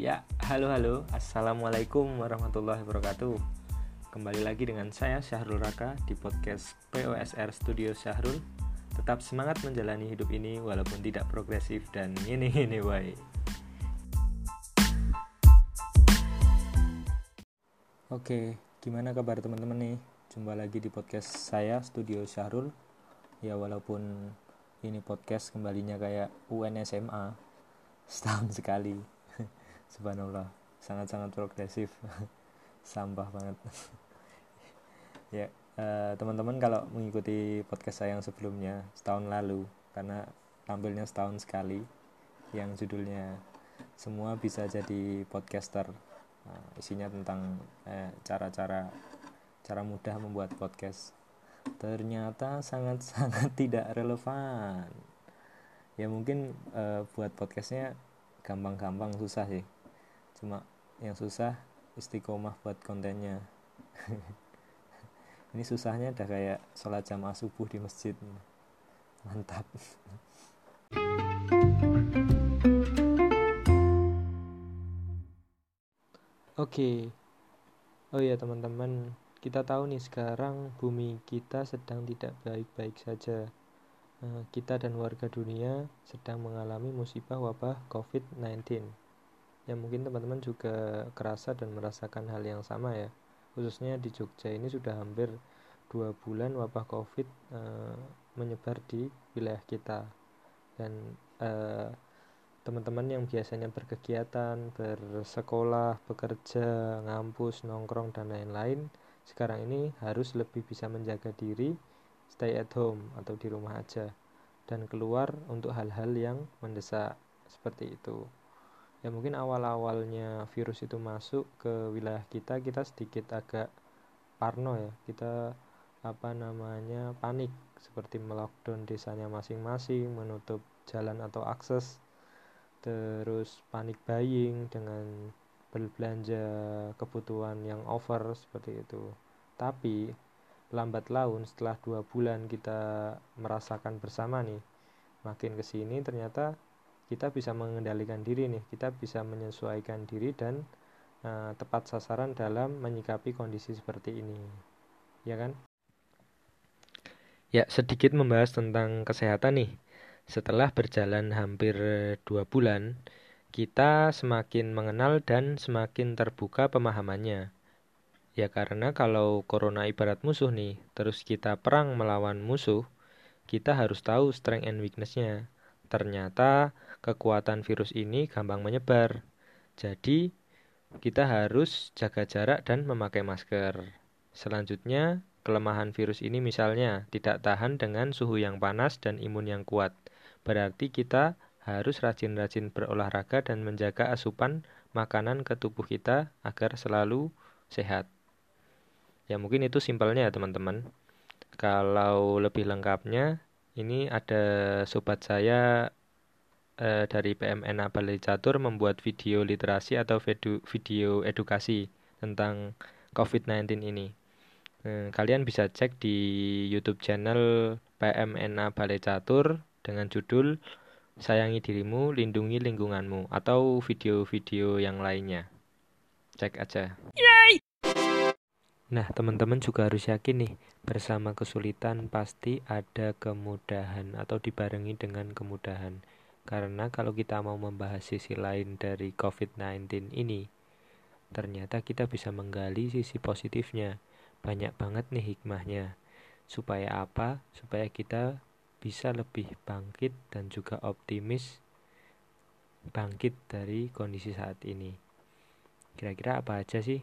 Ya, halo halo, assalamualaikum warahmatullahi wabarakatuh. Kembali lagi dengan saya Syahrul Raka di podcast POSR Studio Syahrul. Tetap semangat menjalani hidup ini walaupun tidak progresif dan ini ini wae. Oke, gimana kabar teman-teman nih? Jumpa lagi di podcast saya Studio Syahrul. Ya walaupun ini podcast kembalinya kayak UN SMA setahun sekali. Subhanallah, sangat-sangat progresif. Sampah banget. ya uh, teman-teman kalau mengikuti podcast saya yang sebelumnya setahun lalu karena tampilnya setahun sekali yang judulnya semua bisa jadi podcaster. Nah, isinya tentang eh, cara-cara cara mudah membuat podcast. Ternyata sangat-sangat tidak relevan. Ya mungkin uh, buat podcastnya gampang-gampang susah sih cuma yang susah istiqomah buat kontennya. Ini susahnya udah kayak sholat jamaah subuh di masjid mantap. Oke, oh ya teman-teman, kita tahu nih sekarang bumi kita sedang tidak baik-baik saja. Nah, kita dan warga dunia sedang mengalami musibah wabah COVID-19. Ya mungkin teman-teman juga kerasa dan merasakan hal yang sama ya. Khususnya di Jogja ini sudah hampir dua bulan wabah COVID uh, menyebar di wilayah kita. Dan uh, teman-teman yang biasanya berkegiatan, bersekolah, bekerja, ngampus, nongkrong dan lain-lain sekarang ini harus lebih bisa menjaga diri, stay at home atau di rumah aja dan keluar untuk hal-hal yang mendesak seperti itu ya mungkin awal-awalnya virus itu masuk ke wilayah kita kita sedikit agak parno ya. Kita apa namanya panik. Seperti melockdown desanya masing-masing menutup jalan atau akses. Terus panik buying dengan berbelanja kebutuhan yang over seperti itu. Tapi lambat laun setelah dua bulan kita merasakan bersama nih makin ke sini ternyata kita bisa mengendalikan diri nih kita bisa menyesuaikan diri dan uh, tepat sasaran dalam menyikapi kondisi seperti ini. Ya kan? Ya sedikit membahas tentang kesehatan nih. Setelah berjalan hampir dua bulan kita semakin mengenal dan semakin terbuka pemahamannya. Ya karena kalau corona ibarat musuh nih terus kita perang melawan musuh kita harus tahu strength and weaknessnya ternyata kekuatan virus ini gampang menyebar. Jadi, kita harus jaga jarak dan memakai masker. Selanjutnya, kelemahan virus ini misalnya tidak tahan dengan suhu yang panas dan imun yang kuat. Berarti kita harus rajin-rajin berolahraga dan menjaga asupan makanan ke tubuh kita agar selalu sehat. Ya mungkin itu simpelnya ya teman-teman. Kalau lebih lengkapnya ini ada sobat saya eh, dari PMN Balai Catur membuat video literasi atau video, edukasi tentang COVID-19 ini. Eh, kalian bisa cek di YouTube channel PMNA Balai Catur dengan judul Sayangi dirimu, lindungi lingkunganmu atau video-video yang lainnya. Cek aja. Yay! Nah, teman-teman juga harus yakin nih, bersama kesulitan pasti ada kemudahan atau dibarengi dengan kemudahan. Karena kalau kita mau membahas sisi lain dari COVID-19 ini, ternyata kita bisa menggali sisi positifnya. Banyak banget nih hikmahnya. Supaya apa? Supaya kita bisa lebih bangkit dan juga optimis bangkit dari kondisi saat ini. Kira-kira apa aja sih?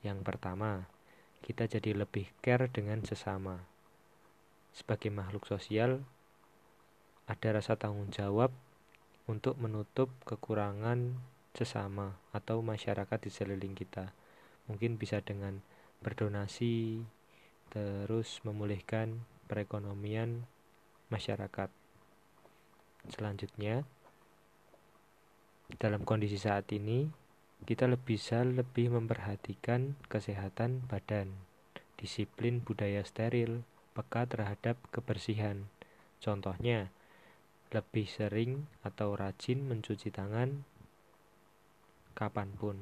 Yang pertama, kita jadi lebih care dengan sesama. Sebagai makhluk sosial, ada rasa tanggung jawab untuk menutup kekurangan sesama atau masyarakat di sekeliling kita. Mungkin bisa dengan berdonasi, terus memulihkan perekonomian masyarakat. Selanjutnya, dalam kondisi saat ini, kita bisa lebih memperhatikan kesehatan badan, disiplin budaya steril, peka terhadap kebersihan. Contohnya, lebih sering atau rajin mencuci tangan, kapan pun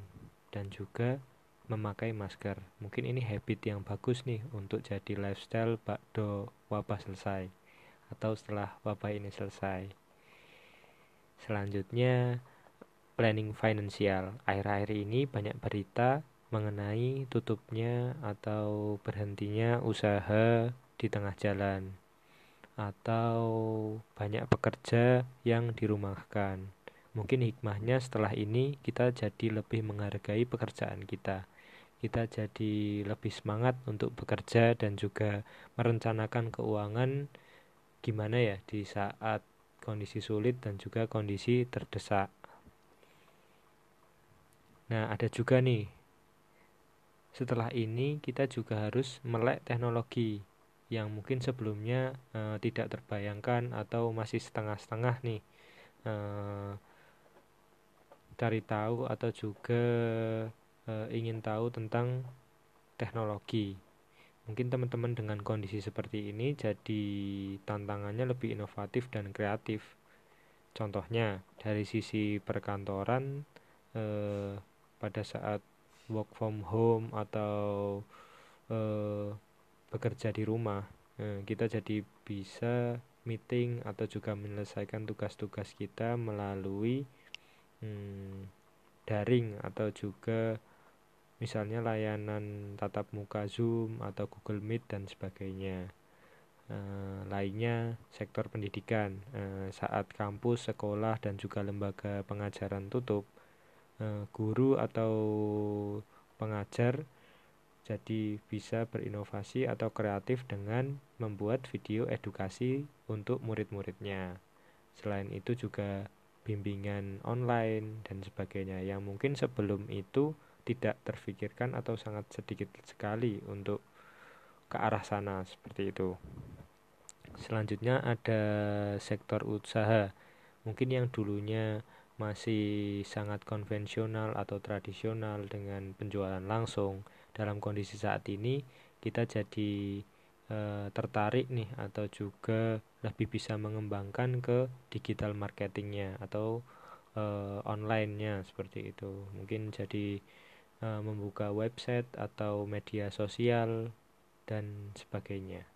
dan juga memakai masker. Mungkin ini habit yang bagus nih untuk jadi lifestyle bakdo wabah selesai atau setelah wabah ini selesai. Selanjutnya planning finansial. Akhir-akhir ini banyak berita mengenai tutupnya atau berhentinya usaha di tengah jalan atau banyak pekerja yang dirumahkan. Mungkin hikmahnya setelah ini kita jadi lebih menghargai pekerjaan kita kita jadi lebih semangat untuk bekerja dan juga merencanakan keuangan gimana ya di saat kondisi sulit dan juga kondisi terdesak. Nah, ada juga nih. Setelah ini kita juga harus melek teknologi yang mungkin sebelumnya e, tidak terbayangkan atau masih setengah-setengah nih. E, cari tahu atau juga uh, ingin tahu tentang teknologi. Mungkin teman-teman dengan kondisi seperti ini jadi tantangannya lebih inovatif dan kreatif. Contohnya dari sisi perkantoran eh, pada saat work from home atau eh, bekerja di rumah, eh, kita jadi bisa meeting atau juga menyelesaikan tugas-tugas kita melalui hmm, daring atau juga misalnya layanan tatap muka Zoom atau Google Meet dan sebagainya. E, lainnya sektor pendidikan e, saat kampus, sekolah dan juga lembaga pengajaran tutup, e, guru atau pengajar jadi bisa berinovasi atau kreatif dengan membuat video edukasi untuk murid-muridnya. Selain itu juga bimbingan online dan sebagainya yang mungkin sebelum itu tidak terfikirkan atau sangat sedikit sekali untuk ke arah sana seperti itu. Selanjutnya ada sektor usaha. Mungkin yang dulunya masih sangat konvensional atau tradisional dengan penjualan langsung. Dalam kondisi saat ini kita jadi e, tertarik nih atau juga lebih bisa mengembangkan ke digital marketingnya atau e, online-nya seperti itu. Mungkin jadi uh, membuka website atau media sosial dan sebagainya.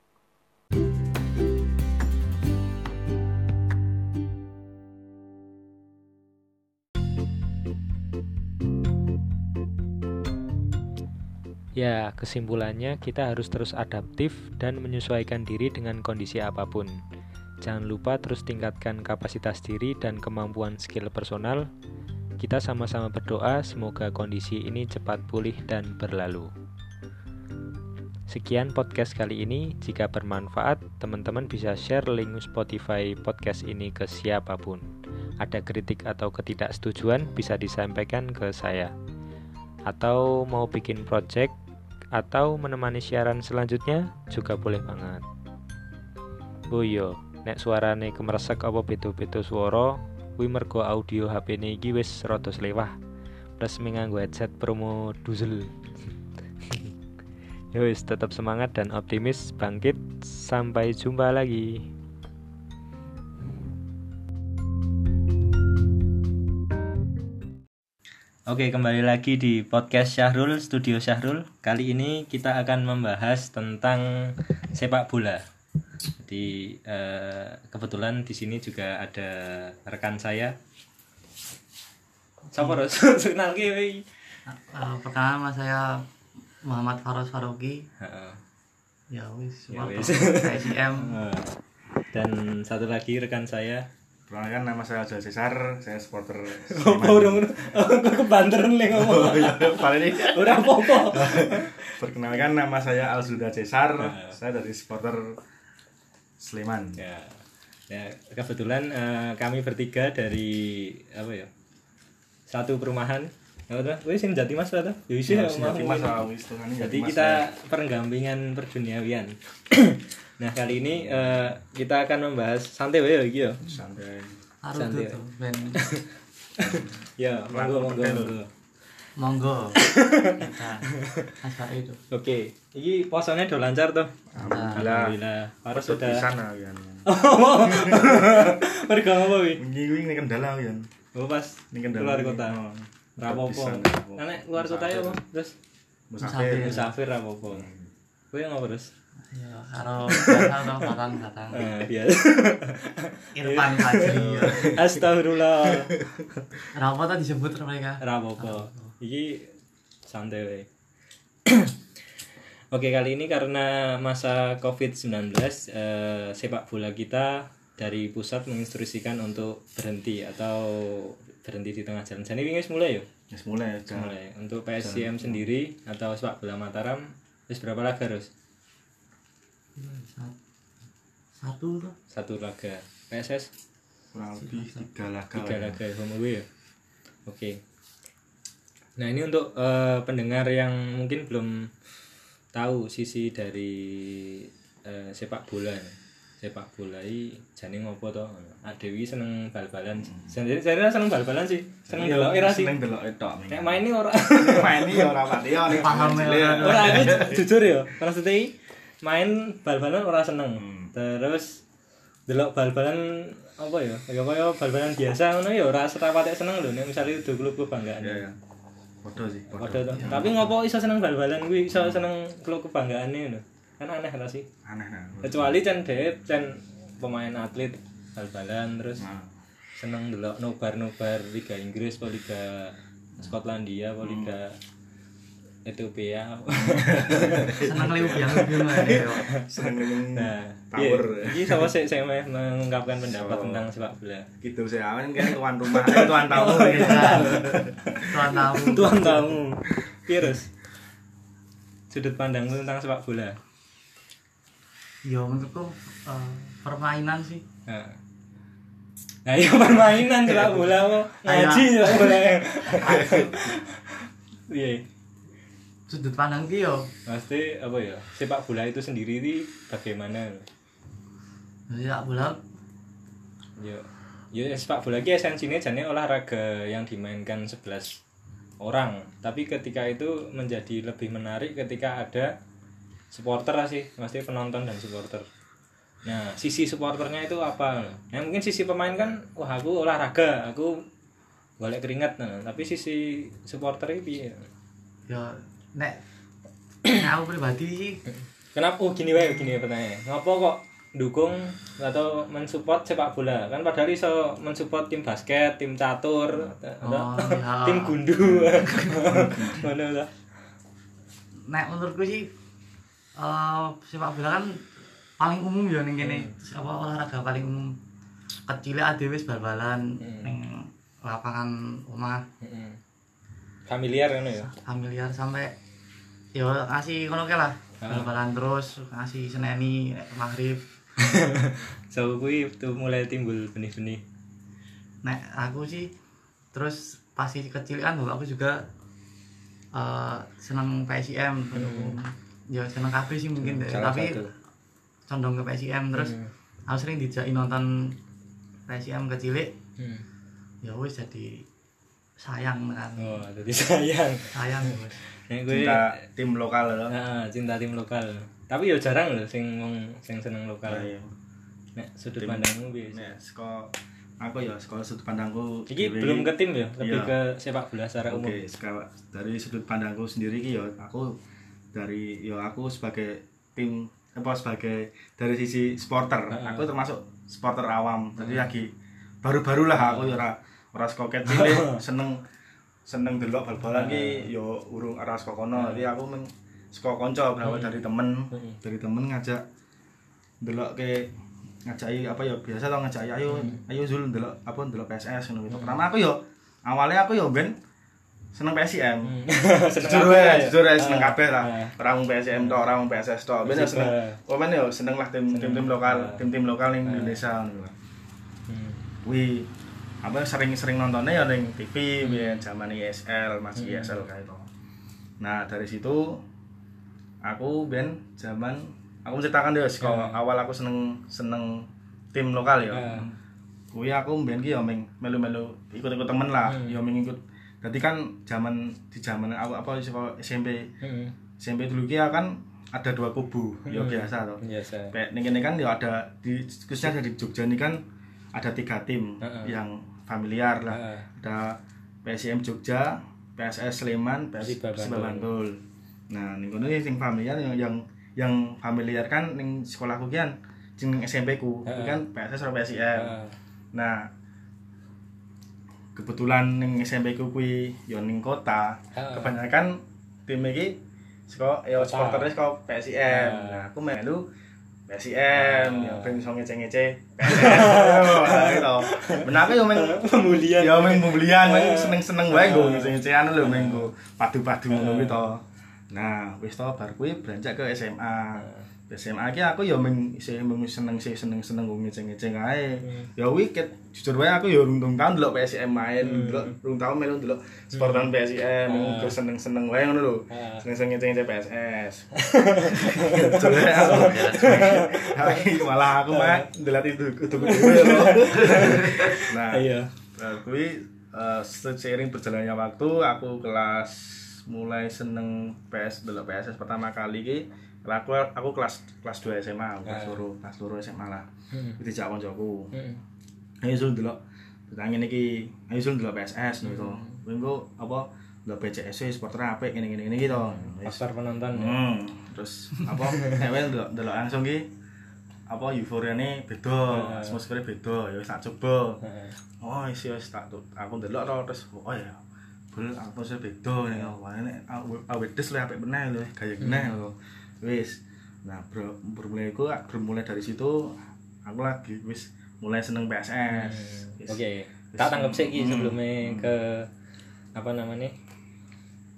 Ya, kesimpulannya kita harus terus adaptif dan menyesuaikan diri dengan kondisi apa pun. Jangan lupa terus tingkatkan kapasitas diri dan kemampuan skill personal kita sama-sama berdoa semoga kondisi ini cepat pulih dan berlalu. Sekian podcast kali ini. Jika bermanfaat, teman-teman bisa share link Spotify podcast ini ke siapa pun. Ada kritik atau ketidaksetujuan bisa disampaikan ke saya. Atau mau bikin project atau menemani siaran selanjutnya juga boleh banget. Oh iya, nek suarane kemeresek apa beto-beto suara kuwi mergo audio HP ini iki wis rada selewah. Plus nganggo headset promo duzel ya wis tetap semangat dan optimis bangkit. Sampai jumpa lagi Oke, kembali lagi di podcast Syahrul, Studio Syahrul. Kali ini kita akan membahas tentang sepak bola. Jadi uh, kebetulan di sini juga ada rekan saya. Siapa kenal ki? Uh, pertama saya Muhammad Faros Faroki. Uh, ya wis, ya wis. ICM. Dan satu lagi rekan saya Perkenalkan nama saya Alzuda Cesar, saya supporter Apa udah udah kebanteran nih ngomong. Oh, iya, paling ini. Udah apa Perkenalkan nama saya Alzuda Cesar, saya dari supporter Sleman. Ya. Ya, kebetulan uh, kami bertiga dari apa ya? Satu perumahan. Ya udah, wis sing Jati Mas ta? Ya wis ya, Jati Mas Jadi kita perenggampingan perjuniawian. nah, kali ini uh, kita akan membahas santai wae iki ya. Santai. Santai. ya, monggo monggo monggo. Monggo. Kita itu. Oke, ini puasanya udah lancar tuh. Alhamdulillah. Harus sudah di sana kan. Mereka apa wi? Ini ini kendala kan. Oh pas ini kendala keluar kota. Oh. rapopo nek luar kota ya apa terus musafir musafir rapopo kowe ngopo terus ya karo karo batang batang eh biasa Irfan Fajri ya astagfirullah. Kenapa tadi disebut mereka? Rapopo iki santai wae. Oke kali ini karena masa COVID-19 eh, sepak bola kita dari pusat menginstruksikan untuk berhenti atau berhenti di tengah jalan. Jadi ini mulai ya? Wis mulai mulai. Untuk PSCM sendiri atau sepak bola Mataram wis berapa laga harus? Satu tuh Satu laga. PSS kurang lebih tiga laga tiga lah. laga home away ya. Oke. Nah ini untuk eh, pendengar yang mungkin belum tahu sisi dari eh, sepak bola. Sepak bola ini jane ngopo to? Ah, Dewi seneng bal-balan. Jadi saya seneng bal-balan sih. Seneng delok era sih. Seneng delok tok nih. Nek main ini ora main ini ora mati ya nih Paham ya, cilik. ora. ora aku ju- jujur ya. Maksudnya i, main bal-balan ora seneng. Hmm. Terus delok bal-balan apa ya? Ya kaya bal-balan biasa ngono ya ora serapate seneng lho nek misale udah klub kebanggaan. Iya ya. Podo sih. Padha to. Tapi ngopo iso seneng bal-balan kuwi iso seneng klub kebanggaane ngono. Kan aneh ta sih. Aneh nah. Kecuali dhewe can pemain atlet bal-balan terus Nah, seneng delok nobar-nobar Liga Inggris Liga Skotlandia Liga Ethiopia. Liu biang liu ya seneng Nah, power. iya. Sapa sih saya mau mengungkapkan pendapat So. tentang sepak bola? Gitu sih awan kan tuan rumah, eh, tuan tamu. Oh, iya. tuan tahu Tuan tamu. Virus. Sudut pandangmu tentang sepak bola. ya menurutku eh, permainan sih Nah. Nah, iya permainan sepak bola kok ngaji sepak bola. Iya. Sudut pandang yo Pasti apa ya? Sepak bola itu sendiri ini bagaimana? ya bola Ya, ya sepak bola ki esensinya jane olahraga yang dimainkan 11 orang. Tapi ketika itu menjadi lebih menarik ketika ada supporter lah sih, pasti penonton dan supporter. Nah, sisi supporternya itu apa? Ya mungkin sisi pemain kan, wah aku olahraga, aku golek keringat nah. Tapi sisi supporter itu ya nek nek aku pribadi Kenapa? Oh gini wae, gini wae pertanyaannya. Ngapa kok dukung atau mensupport sepak bola? Kan padahal iso mensupport tim basket, tim catur, Oh, iya. tim gundu. Mana lah? nek menurutku sih eh sepak bola kan paling umum ya ning kene apa olahraga paling umum kecil ade wis bal-balan Hmm. ning lapangan omah Mm-mm. Familiar kan ya? familiar sampai yo ngasih ngono lah Ah. bal-balan terus ngasih seneni maghrib So kuwi tuh mulai timbul benih-benih. nek aku sih terus pas kecil kan bapakku juga eh seneng PSIM ya seneng kabeh sih mungkin. Hmm. Tapi satu. condong ke PSIM terus Hmm. aku sering dijaki nonton PSIM kecil Hmm. ya wis jadi sayang kan Oh, jadi sayang. sayang ya Nek gue Cinta tim lokal loh. Nah, cinta tim lokal. Tapi ya jarang loh sing wong sing seneng lokal. Nah, iya. Nek sudut Tim- pandangmu piye? Nek saka aku ya saka sudut pandangku Iki dewe belum ke tim ya, lebih Iya. ke sepak bola secara umum. Oke, sekarang dari sudut pandangku sendiri ki ya aku dari ya aku sebagai tim apa sebagai dari sisi supporter, Heeh. aku termasuk supporter awam. Jadi lagi baru-baru lah aku ya ora saka cilik seneng seneng delok bal-balan ki ya urung ora saka kono. Jadi aku men saka kanca berawal dari temen, Heeh. dari temen ngajak delok ke ngajaki apa ya biasa tau ngajaki ayo ayo Zul delok apa delok PSS ngono gitu. Pertama aku yo awalnya aku yo ben seneng PSIM. Seneng Jujur ya, jujur ya seneng Ah, kabeh lah. ah. Ora mung PSIM tok, ora mung PSS tok. Ben yo seneng. Oh ben yo seneng lah tim-tim lokal, Ah. tim-tim lokal ning Indonesia ngono lho. Hmm. Apa sering-sering nontonnya ya ning TV Hmm. biyen zaman ISL, masih ISL kayak itu. Nah, dari situ aku ben zaman aku menceritakan deh kalau Ah. awal aku seneng seneng tim lokal ya. Ah. Kuwi aku mbiyen ki ya ming melu-melu ikut-ikut temen lah, Hmm. ya ming ikut. Dadi kan zaman di zaman aku apa SMP Hmm. SMP dulu ki ya kan ada dua kubu, ya Hmm. biasa toh. Biasa. Kayak kan ya ada di khususnya di Jogja ini kan ada tiga tim Heeh. yang familiar lah. Heeh. Ada PSM Jogja, PSS Sleman, PS Persiba Bantul. Nah, ning kono sing familiar yang yang yang familiar kan ning sekolahku kian jeneng SMP ku, Heeh. kan PSS atau PSIM. Heeh. Nah, kebetulan ning SMP ku kuwi yo ning kota. Heeh. Kebanyakan tim iki saka yo Kota. supporternya saka PSIM. Heeh. Nah, aku melu PSIM, Heeh. ya ben iso ngece-ngece gitu. Menawa yo meng Pemulihan. ya meng pembelian, meng Heeh. seneng-seneng wae nggo Heeh. ngece-ngecean lho meng nggo padu-padu ngono Heeh. kuwi to. Nah, wis to bar kuwi beranjak ke SMA. SMA ki aku ya meng isih meng seneng sih seneng-seneng nggo ngece-ngece kae. Hmm. Ya kuwi ket jujur wae aku ya rung tau ndelok PSM main, Hmm. ndelok rung tau melu ndelok sportan PSM, Hmm. nggo seneng-seneng wae ngono lho. Ah. Seneng-seneng ngece-ngece PSS. Jujur wae aku. Aku malah aku mah ndelok itu kudu Nah, Iya. Nah, kuwi eh, seiring berjalannya waktu aku kelas mulai seneng PS delok PSS pertama kali ki aku aku kelas kelas 2 SMA, kelas Ah. loro, kelas loro SMA lah. Hmm. Iki dijak koncoku. Hmm. Ayo sul delok ditangin iki, ayo sul delok PSS gitu. Hmm. Kuwi engko apa delok PCS supporter apik ngene-ngene ngene gitu. Wis. Faktor penonton. ya. Hmm, terus apa wae delok delok langsung ki apa euforiane beda, Heeh. atmosfernya beda, ya tak coba. Heeh. oh isi wis tak aku ndelok to terus oh ya bel sih beda oh ini awet des lah apik meneh lho gaya meneh lho wis nah bro bermulai aku bermulai dari situ aku lagi wis mulai seneng PSS Wis. Oke, Wis. tak tanggap sih Hmm. sebelumnya Hmm. ke apa namanya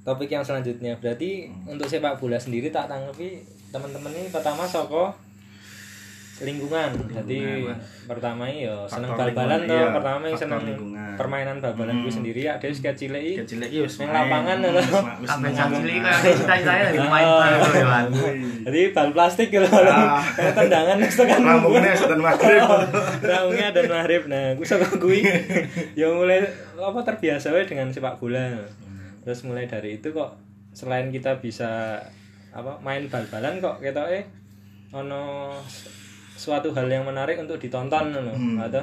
topik yang selanjutnya. Berarti Hmm. untuk sepak bola sendiri tak tanggapi teman-teman ini pertama soko lingkungan. Jadi Lingkungan, pertama ini ya seneng bal-balan toh, iya, pertama faktor seneng lingkungan. permainan bal-balan gue Hmm. sendiri ada wis kecil iki. kecil lagi wis Neng main. lapangan Hmm, lho. wis Kabeh seneng cilik main. kayak cita-citanya dari main bal ya. Wan. Jadi bal plastik gitu. Ah. Kayak tendangan wis tekan Rambungnya setan maghrib. Raungnya dan maghrib. Nah, gue sama gue ya mulai apa terbiasa wae dengan sepak bola. Terus mulai dari itu kok selain kita bisa apa main bal-balan kok kita eh ono suatu hal yang menarik untuk ditonton loh. Hmm. Atau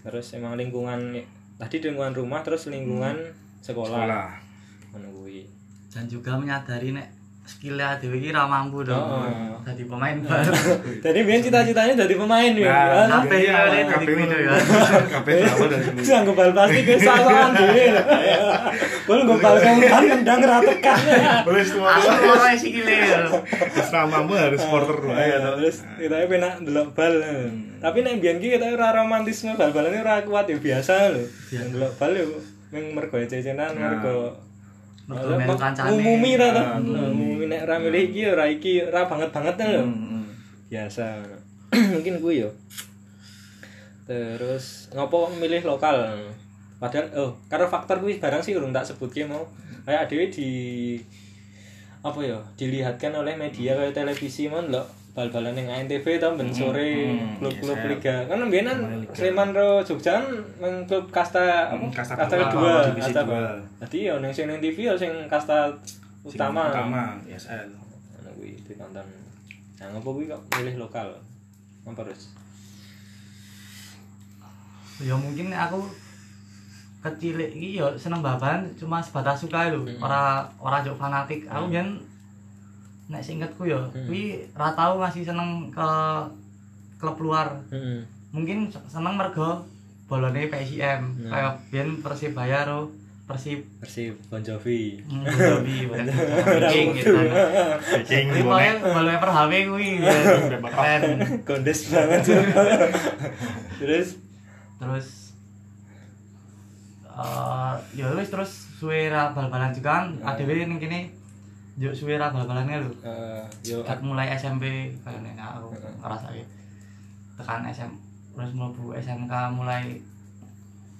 terus emang lingkungan tadi lingkungan rumah terus lingkungan sekolah. Sekolah. Kuwi. Dan juga menyadari nek skillnya dhewe iki ra mampu dong. Oh. Dadi pemain bal. Jadi biar cita-citanya jadi pemain ya. Nah, iya, ya, Nek, kabeh dari ngono. kuwi ya. Kabeh sama dari sini. Terus anggo bal plastik wis sasokan dhewe. Bol nggo bal kan nendang ra tekan. Boleh semua. Asal ora sikile. Terus namamu harus supporter wae ya. Terus kita penak ndelok bal. Tapi nek mbiyen ki kita ora romantisme bal-balane ora kuat ya biasa lho. Ndelok bal yo mung mergo cecenan mergo Mergo melu kancane. Umumi ra to. Ah, Umumi nek ra milih iki ora iki ora banget-banget lho. Hmm, hmm. biasa mungkin gue yo terus ngopo milih lokal padahal oh karena faktor gue barang sih urung tak sebut mau kayak adewe di apa ya dilihatkan oleh media kayak televisi mon lo bal-balan yang ANTV tau ben sore hmm, klub-klub yes, liga kan biyen kan Liga. Sleman ro Jogja kan klub kasta apa Hmm, kasta kasta kedua, divisi kasta dua. jadi ya neng sing TV ya sing kasta Sing utama Utama, ISL. Ano kuwi ditonton. Nah, ngopo kuwi kok milih lokal? Apa terus? Ya mungkin aku kecil iki ya seneng babalan cuma sebatas suka lho. Ora ora jok fanatik. Aku biyen nek seingetku ya kuwi ra tau ngasih seneng ke klub luar. Heeh. Mungkin seneng mergo bolone PSIM. Nah. Kayak biyen Persibaya ro Persib Persib Bon Jovi. Hmm, Bobi, King gitu. King Ini pokoknya boleh per HP kuwi. Keren. Banget terus terus eh ya wis terus suwe bal-balan juga kan ADW ning kene yo suwe ra bal-balannya lho eh yo Kat mulai SMP kayaknya aku ngerasake tekan SM terus mlebu SMK mulai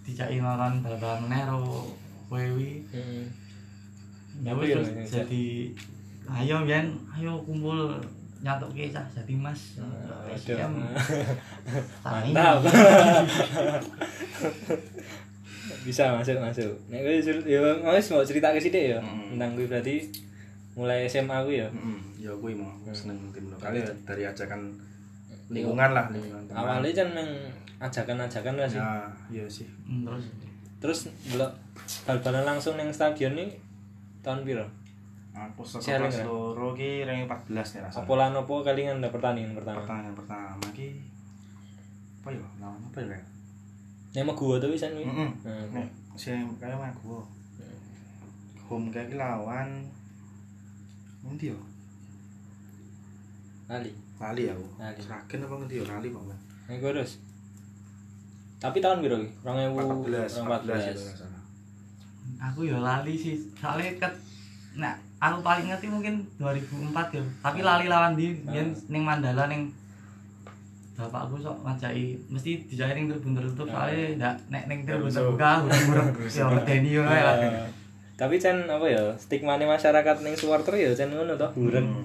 dijaki nonton bal-balan meneh ro Wewi heeh. ya wis ya, terus ya, jadi ayo Bian ayo kumpul nyatuke cah jadi mas Waduh. SM Mantap. Bisa masuk masuk. Nek kowe cer- yo wis mau cerita ke sithik ya Hmm. tentang kuwi berarti mulai SMA kuwi ya. Hmm, ya gue mau seneng tim lokal ya dari ajakan lingkungan lah lingkungan teman. Awalnya kan meng ajakan-ajakan lah sih. Ya, iya sih. Hmm, terus terus delok bal-balan langsung ning stadion nih tahun piro Aku sekelas ya? loro ki ranking 14 nih rasanya. apa lan apa kelingan ada pertandingan pertama Pertandingan pertama ki apa ya? Lawan apa ya? Nek gua tuh bisa nih. Heeh. Hmm. Nek sing kaya mah gua. Home kayak lawan Ngendi yo? Lali. Lali aku. Lali. Apa ngendi yo? Lali. Nek gua terus. Tapi tahun piro iki? 14 14 itu 2014. rasanya. aku ya lali sih soalnya ket nah aku paling ngerti mungkin 2004 ya tapi lali lawan di biyen ning Mandala ning bapakku sok ngajaki mesti dijake ning tribun tertutup soalnya ndak nek ning tribun terbuka urung-urung ya medeni ngono ya Eh, Tapi Chan apa ya? Stigmane masyarakat ning supporter ya Chan ngono to, buren. Hmm.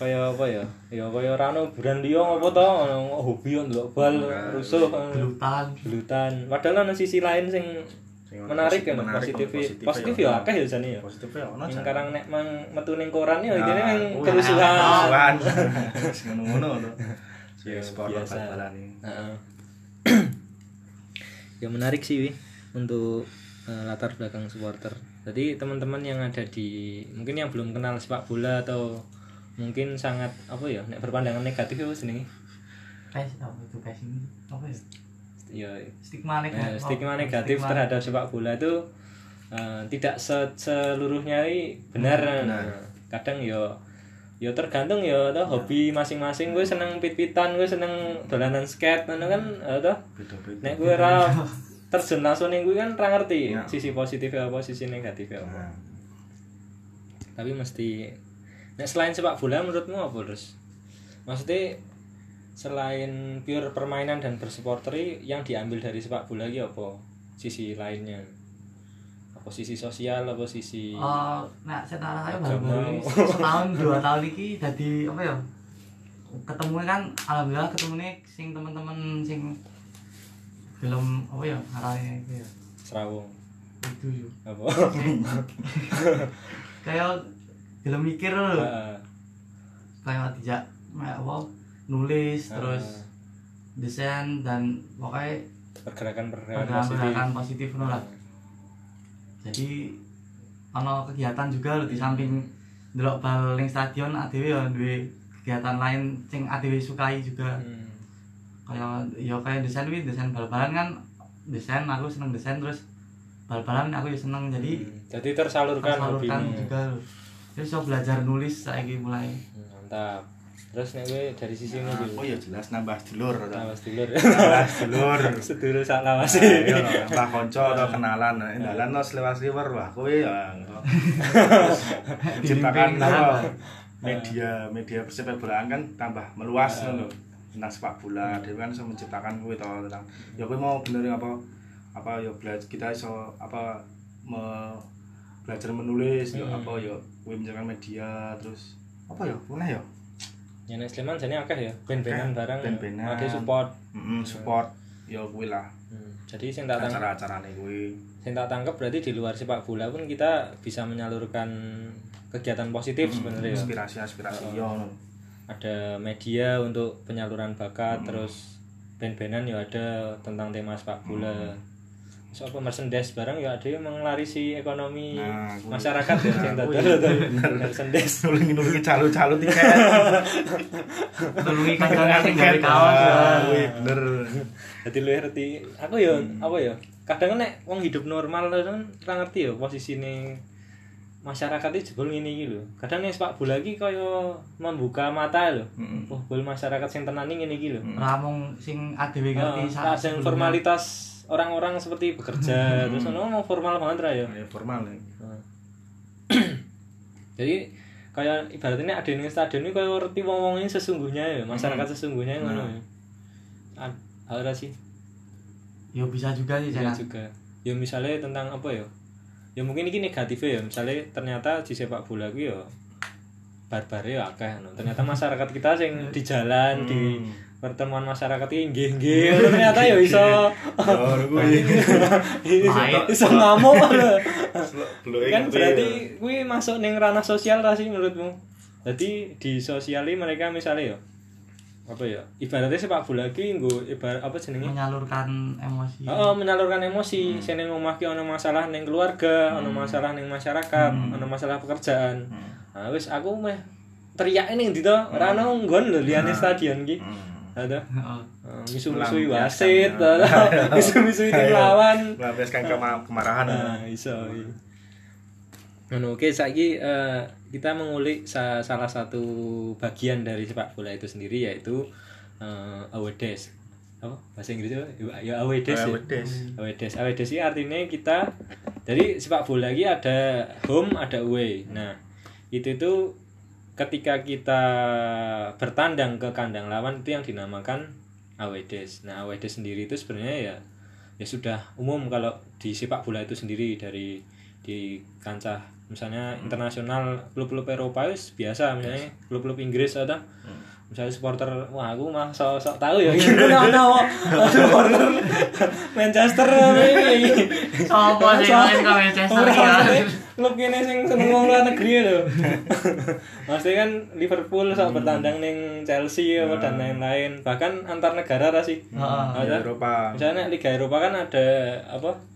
Kaya apa ya? Ya kaya ora ono buran liya apa to, ono hobi yo ndelok bal, rusuh, eh, gelutan gelutan. Padahal ono sisi lain sing menarik kan positif positif positif ya. ya akeh ya jane ya Positif ya ono jan. karang nek mang metu ning koran ya Nah, intine nang kuwi kerusuhan ngono-ngono to. Ya, sport bal-balan. Heeh. ya menarik sih Wi untuk eh, latar belakang supporter jadi teman-teman yang ada di mungkin yang belum kenal sepak bola atau mungkin sangat apa ya nek berpandangan negatif ya seneng pes apa itu pes ini? Apa ya? Ya stigma Eh, negatif. stigma negatif Stigma- terhadap sepak bola itu eh, tidak se- seluruhnya ini benar. Benar. Nah, Kadang ya ya tergantung ya toh hobi masing-masing. Gue seneng pit-pitan gue seneng dolanan skate kan eh, toh. Nek gue ora terjun langsung ning gue kan ora ngerti Ya. sisi positif apa sisi negatif apa. Nah, tapi mesti nek selain sepak bola menurutmu apa terus maksudnya selain pure permainan dan bersupporteri yang diambil dari sepak bola iki apa? Sisi lainnya. Apa sisi sosial apa sisi Oh, nah setara baru-baru ini setahun dua tahun ini jadi apa ya ketemu kan alhamdulillah ketemu nih sing teman-teman sing film apa ya? Arahnya itu ya. Serawung. Itu yo. Apa? Kayak film mikir loh Heeh. kayak tidak kayak apa? Nulis Heeh. terus desain dan pokoknya positif pergerakan positif. ngono lah. Jadi ono kegiatan juga lho di samping delok bal stadion ADW ya duwe kegiatan lain sing ADW sukai juga. Hmm. Kayak ya kayak desain wi desain bal-balan kan desain aku seneng desain terus bal-balan aku ya seneng jadi Hmm. jadi tersalurkan tersalurkan hobimu. juga terus so belajar nulis saiki mulai Hmm, mantap terus nek gue dari sisi ini Nah, dulu oh ya jelas nambah dulur. Awas dulur Nambah dulur. sedulur sak lawas Ayo nambah kanca atau kenalan. Nek Dalan no seliwar-seliwar wah kowe ya. Ciptakan kan? Media media persepak bolaan kan tambah meluas ngono lho. Tentang sepak bola, dia kan bisa menciptakan kowe to tentang ya kowe mau bener apa apa ya belajar kita iso apa me, belajar menulis ya Hmm. apa ya kowe menjalankan media terus apa ya punah ya Ya nek Sleman jane akeh ya, ben-benan barang. ben-benan. Ada support. Mm-mm, support ya kowe lah Hmm. Jadi sing tak acara-acarane kowe sing tak tangkep berarti di luar sepak bola pun kita bisa menyalurkan kegiatan positif sebenarnya ya. inspirasi-inspirasi yo ngono. Ada media untuk penyaluran bakat, terus band-bandan ya ada tentang tema sepak bola. So, apa merchandise barang ya ada yang menglarisi ekonomi Nah, masyarakat ya sing kuwi. dodol tuh merchandise. nulungi-nulungi calo-calo tiket nulungi kancane sing gawe kaos ya. Wih, bener. Jadi lu ngerti, aku ya apa ya? Kadang nek wong hidup normal tuh kan ora ngerti ya posisine masyarakat itu jebol ngene iki lho. Kadang nek sepak bola iki kaya membuka mata lho. Mm-mm. Oh, bol masyarakat sing tenan ngene iki lho. ramung sing ADW ngerti Heeh, ada yang formalitas orang-orang seperti bekerja terus ono formal banget ra ya. ya formal ya. Jadi kayak ibaratnya ada ning stadion ini kaya ngerti wong-wong ini sesungguhnya ya, masyarakat sesungguhnya ngono ya. Ad- Ada sih. ya bisa juga sih Jana. juga. Ya misalnya tentang apa ya? Ya mungkin ini negatif ya. Misalnya ternyata di sepak bola gue ya barbar ya akeh anu. Ternyata masyarakat kita sing di jalan di pertemuan masyarakat ini nggih nggih ternyata ya iso kuwi. Main. iso ngamuk kan berarti ya. gue masuk ning ranah sosial lah sih menurutmu. Jadi di sosial ini mereka misalnya ya apa ya ibaratnya sepak bola ki nggo ibarat apa jenenge menyalurkan emosi Oh, menyalurkan emosi. Hmm. Sene omah ki ono masalah ning keluarga, ono masalah ning masyarakat, ono masalah pekerjaan. Nah, wis aku meh teriak ning ndi to? Ora ono nggon lho liyane stadion ki. Ada. Heeh. Uh, misu-misui Melampiaskan, wasit, ya. misu-misui tim lawan. melampiaskan kema- kemarahan Nah, iso. iya. Ngono, oke saiki eh, kita mengulik sa- salah satu bagian dari sepak bola itu sendiri yaitu away days. Apa? Bahasa Inggrisnya apa? ya ya? Away days. Away days. Away days ini artinya kita dari sepak bola ini ada home, ada away. Nah, itu itu ketika kita bertandang ke kandang lawan itu yang dinamakan away days. Nah, away days sendiri itu sebenarnya ya ya sudah umum kalau di sepak bola itu sendiri dari di kancah misalnya internasional klub-klub Eropa itu biasa misalnya klub-klub Inggris ada misalnya supporter wah aku mah sok sok tahu ya gitu nah no supporter Manchester ini Sopo sing main ke Manchester ya? klub kene sing seneng wong luar negeri lho. Maksudnya kan Liverpool sok bertandang ning Chelsea apa dan lain-lain. Bahkan antar negara ra sih. Heeh. Di Ada. Eropa Misalnya Liga Eropa kan ada apa?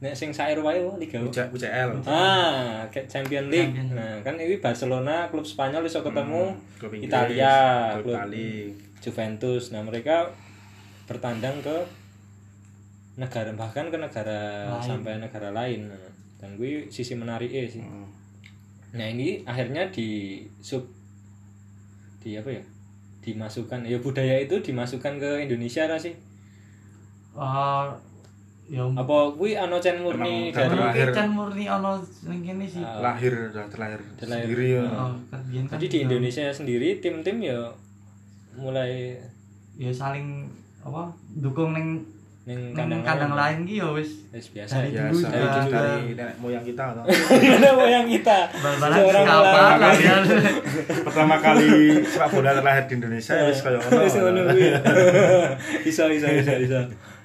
Nek sing sak Eropa itu Liga UC- UCL Ah, kayak Champion League. Champion. Nah, kan ini Barcelona, klub Spanyol iso ketemu klub Inggris, Italia, klub klub Itali Juventus. Nah, mereka bertandang ke negara bahkan ke negara Lain. sampai negara lain. Nah, dan gue sisi menarik sih. Hmm. Nah, ini akhirnya di sub di apa ya? Dimasukkan ya budaya itu dimasukkan ke Indonesia lah sih. Oh, ya Apa gue ano cen murni dari terakhir. kan murni ono ning kene sih. Ah. lahir sudah terlahir Terlahir. sendiri ya Oh, kan kan Jadi di ya- Indonesia sendiri tim-tim ya mulai ya saling apa dukung ning ning kandang, kandang lain ki ya wis Wis biasa Dari ya. dulu biasa juga dari, dari nenek moyang kita atau Ada moyang kita. Seorang siapa lawan. kalian pertama kali sepak bola terlahir di Indonesia ya wis kaya ngono Wis ngono kuwi. Iso iso iso iso.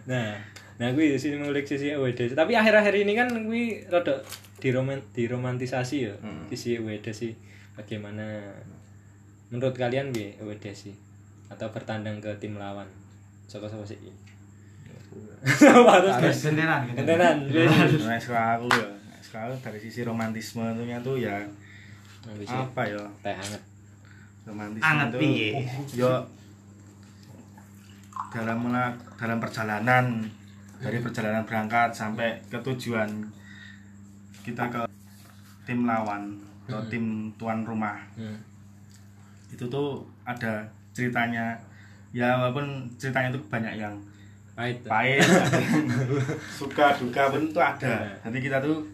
Nah, nah kuwi sini ngulik sisi WD. Tapi akhir-akhir ini kan kuwi rada diroman diromantisasi ya. Hmm. Sisi WD sih. Bagaimana menurut kalian bi WD sih? Atau bertandang ke tim lawan? Sapa-sapa sih? Harus harus gentenan gitu Gentenan. nah sekolah aku ya Nah, aku dari sisi romantisme itu tuh ya Habis apa ya teh hangat. romantisme Anget itu piye? yo dalam mela- dalam perjalanan dari perjalanan berangkat sampai ke tujuan kita ke tim lawan atau tim tuan rumah. Hmm. itu tuh ada ceritanya. Ya walaupun ceritanya itu banyak yang Pahit. pahit ada yang suka duka pun itu ada. Jadi kita tuh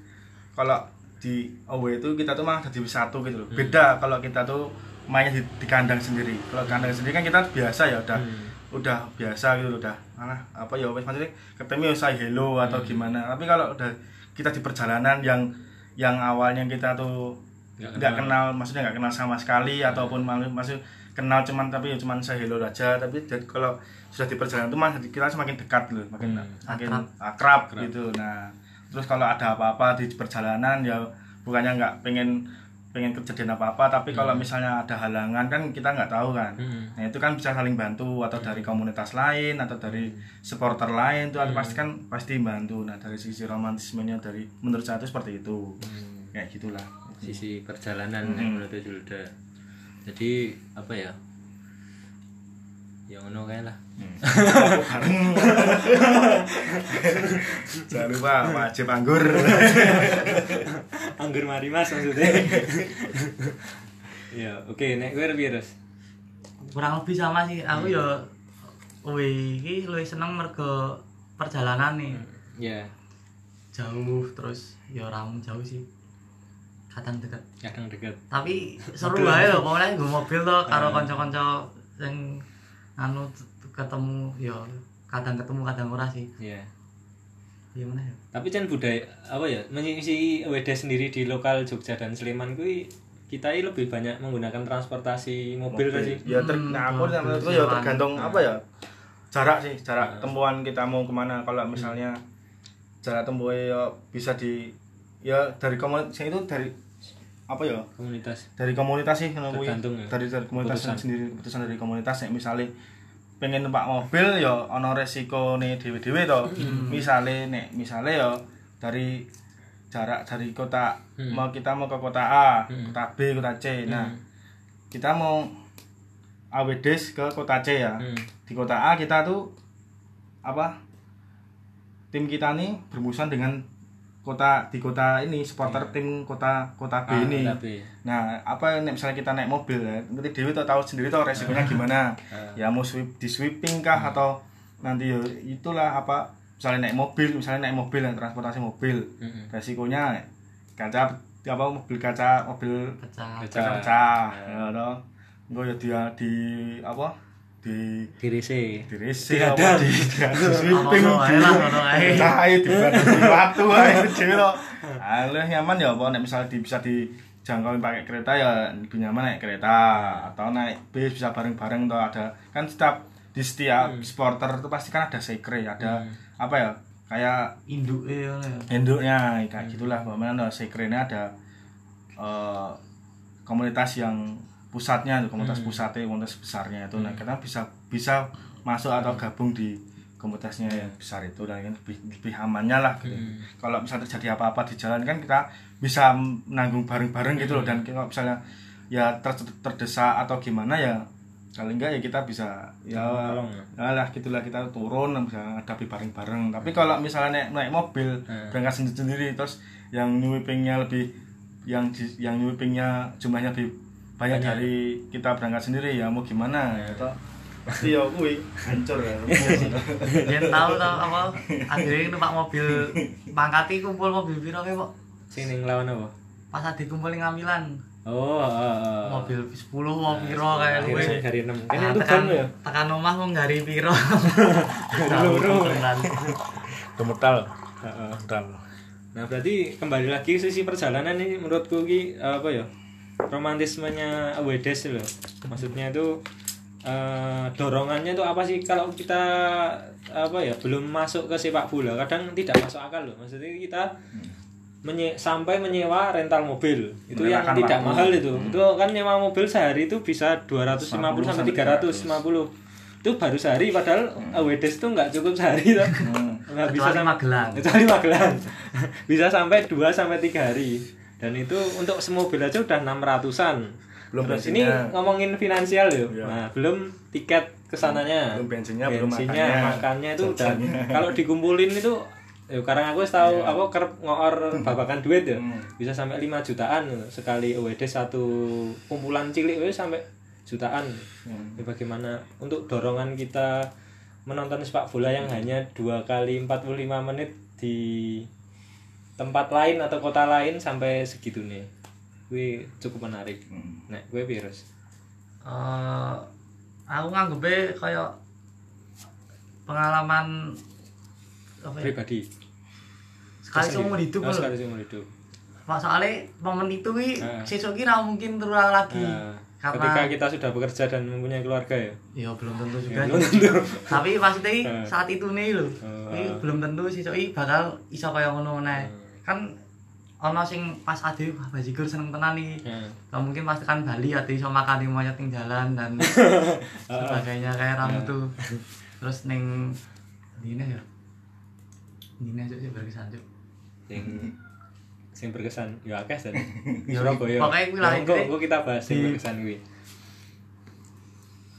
kalau di away itu kita tuh malah jadi satu gitu loh. Beda kalau kita tuh mainnya di, di kandang sendiri. Kalau kandang sendiri kan kita biasa ya udah Hmm. Udah biasa gitu udah malah apa ya wes maksudnya ketemu ya say hello atau gimana tapi kalau udah kita di perjalanan yang yang awalnya kita tuh Nggak nggak kenal. maksudnya nggak kenal sama sekali ataupun malu masih kenal cuman tapi ya cuman saya hello aja tapi jadi kalau sudah di perjalanan itu malah kita semakin dekat loh makin Hmm. makin Akrab. akrab, gitu nah terus kalau ada apa-apa di perjalanan ya bukannya nggak pengen pengen kejadian apa-apa tapi kalau misalnya ada halangan kan kita nggak tahu kan. Hmm. nah itu kan bisa saling bantu atau dari komunitas lain atau dari supporter lain itu pasti kan pasti bantu. Nah dari sisi romantismenya dari menurut saya itu seperti itu. Hmm. kayak gitulah. Sisi perjalanan Hmm. yang menurut Julda jadi apa ya yang ngono kayak lah. Bareng jangan lupa wajib anggur. Anggur mari mas maksudnya. Ya oke nek gue lebih terus kurang lebih sama sih. Aku ya wih iki luwih seneng mergo perjalanan nih. Ya. Jauh terus ya orang jauh sih. Kadang dekat. Kadang dekat. Tapi seru aja loh pokoknya gue mobil tuh karo kanca-kanca yang anu ketemu ya kadang ketemu kadang ora sih. Ya gimana ya? Tapi kan budaya apa ya mengisi WD sendiri di lokal Jogja dan Sleman kuwi kita ini lebih banyak menggunakan transportasi mobil, kan sih? Ya ter Hmm, nah, aku betul, ya tergantung apa ya jarak sih jarak Hmm. tempuan kita mau ke mana. Kalau misalnya jarak tempuhnya ya bisa di ya dari komunitas itu dari apa ya komunitas dari komunitas sih. Tergantung ya. dari dari komunitas Keputusan. sendiri keputusan dari komunitas nek misale pengen numpak mobil ya ana resikone dhewe-dhewe to misale nek misale ya dari jarak dari kota Hmm. mau kita mau ke kota A Hmm. kota B kota C nah kita mau AWDs ke kota C ya Hmm. di kota A kita tuh apa tim kita nih bermusuhan dengan kota di kota ini supporter tim kota kota B Ah, ini tapi Nah, apa nek misalnya kita naik mobil ya, nanti Dewi tuh tahu sendiri tuh resikonya gimana. Ah. Ya mau sweep di sweeping kah atau nanti ya itulah apa misalnya naik mobil, misalnya naik mobil yang transportasi mobil. Mm-mm. Resikonya kaca apa mobil kaca mobil pecah Pecah. kaca pecah. Ya toh. Engko ya dia di apa? Di diri sih di Dihadang. apa? di, di, di sweeping pecah ae di di watu ae dhewe to. Ah, lu nyaman ya apa? Nek misal di, bisa dijangkau pakai kereta ya lebih nyaman naik kereta. Atau naik bis bisa bareng-bareng tuh ada. Kan setiap di setiap supporter itu pasti kan ada sekre ada apa ya? Kayak induk ngono ya. Induknya kayak gitulah bagaimana sekre ini ada eh, komunitas yang pusatnya komunitas pusatnya komunitas besarnya itu. Nah kita bisa bisa masuk atau gabung di komunitasnya yang besar itu dan kan lebih lebih amannya lah gitu. kalau misalnya terjadi apa-apa di jalan kan kita bisa menanggung bareng-bareng gitu loh dan kalau misalnya ya ter- terdesak atau gimana ya kali enggak ya kita bisa ya Tolong ya. lah gitulah kita turun bisa hadapi bareng-bareng. Tapi kalau misalnya naik, naik mobil Hmm. berangkat sendiri-sendiri terus yang nyuipingnya lebih yang yang nyuipingnya jumlahnya lebih banyak, Banyak. dari kita berangkat sendiri ya mau gimana ya toh. Pasti ya kuwi hancur ya. Biar tahu tahu apa akhirnya numpak mobil pangkati kumpul mobil piro ke kok sini ngelawan apa? Pas adi kumpul ning ngamilan oh uh, mobil 10 mau piro kayak hari enam. Kan Ah, itu tekan kan ya? tekan omah mau ngari piro. Loro. Beneran. gemetal Heeh. gemetal Nah berarti kembali lagi sisi perjalanan ini menurutku ki apa ya romantismenya Awedes loh. Maksudnya itu eh, dorongannya itu apa sih kalau kita apa ya belum masuk ke sepak bola kadang tidak masuk akal loh. Maksudnya kita menye sampai menyewa rental mobil itu yang tidak waktu. mahal itu. Itu kan nyewa mobil sehari itu bisa 250 sampai 350 itu baru sehari padahal Awedes itu nggak cukup sehari tuh. Nggak bisa sampai Magelang. kecuali Magelang bisa sampai 2 sampai 3 hari dan itu untuk semobil aja udah 600-an Belum Terus ini ngomongin finansial ya. Iya. nah belum tiket ke sananya. Belum bensinnya, belum bensinnya makannya, makannya itu udah. Kalau dikumpulin itu ya sekarang aku tahu aku kerep ngoor babakan duit ya. Hmm. bisa sampai 5 jutaan sekali OWD satu kumpulan cilik wis sampai jutaan. Hmm. Ya, bagaimana untuk dorongan kita menonton sepak bola yang hanya dua kali 45 menit di tempat lain atau kota lain sampai segitu nih gue cukup menarik Hmm. nah gue virus Eh, aku nganggepe kayak pengalaman apa ya? pribadi sekali seumur hidup oh, sekali seumur hidup Pak soalnya momen itu wi Ah. sesuk kira mungkin terulang lagi. Nah, Karena ketika kita sudah bekerja dan mempunyai keluarga ya ya belum tentu juga. Ya, belum tentu. Tapi maksudnya Ah. saat itu nih lho. Ah. Ini belum tentu sesuk bakal iso kaya ngono meneh. Hmm. Kan ono sing pas ade wah bajigur seneng tenan iki. Nah, Nah, mungkin pas tekan Bali ade iso makan di monyet ning jalan dan sebagainya kayak ramu tuh. Terus ning dine ya. Dine sih berkesan Cuk. yang yang berkesan ya akeh dan Ya, Surabaya pokoknya kuwi lah, kok kita bahas di- berkesan gue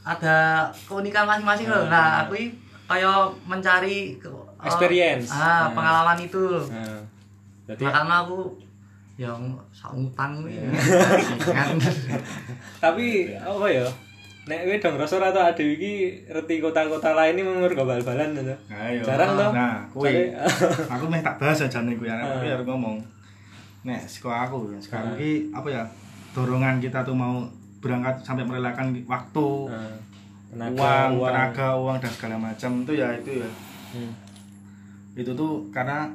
ada keunikan masing-masing loh. Nah, aku ini kayak mencari Experience. Ah, Hmm. pengalaman itu. Nah, berarti Makanya aku yang sautang nih. Tapi apa ya nek kowe dong rasa atau ada iki reti kota-kota lain ini mengur bal-balan gitu. Ayo. Jarang toh. Nah, aku meh tak bahas aja nih kuwi Ah. aku harus ngomong. Nek sekolah aku ya, sekarang Ah. ki apa ya? Dorongan kita tuh mau berangkat sampai merelakan waktu, Nah, tenaga, uang, tenaga, uang dan segala macam itu ya itu ya. Hmm. Itu tuh karena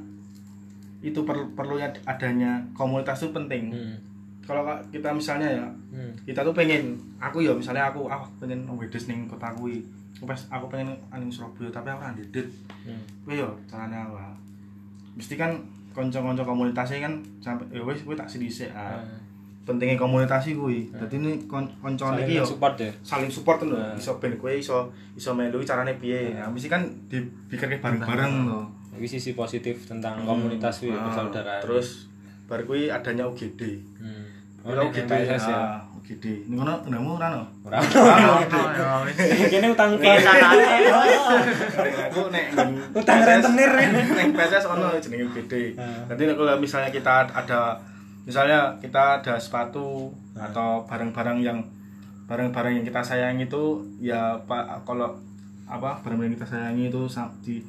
itu per- perlunya adanya komunitas itu penting. Hmm. Kalau kita misalnya ya, Hmm. kita tuh pengen aku ya misalnya aku ah pengen wedes ning kota kuwi. Aku pas aku pengen aning Surabaya tapi aku ora ndedit. Hmm. Yo carane apa? Mesti kan kanca-kanca komunitasnya kan sampai ya wis kuwi tak sik. Ah. Nah, pentingnya komunitas kuwi dadi ini kon koncone Saling iki yo support ya saling support lho Nah. iso ben kowe iso iso melu carane piye nah mesti kan dipikirke bareng-bareng lho ini sisi positif tentang komunitas kuwi Nah, persaudaraan. Terus bar kuwi adanya UGD hmm. oh, UGD ya? ah, UGD ini ngono nemu ora no ora ya kene utang Iki sanate. aku nek ning Utang PSS rentenir. ning PSS ono jenenge UGD Ah. nanti kalau misalnya kita ada misalnya kita ada sepatu atau barang-barang yang barang-barang yang kita sayangi itu ya pak kalau apa barang yang kita sayangi itu sa- di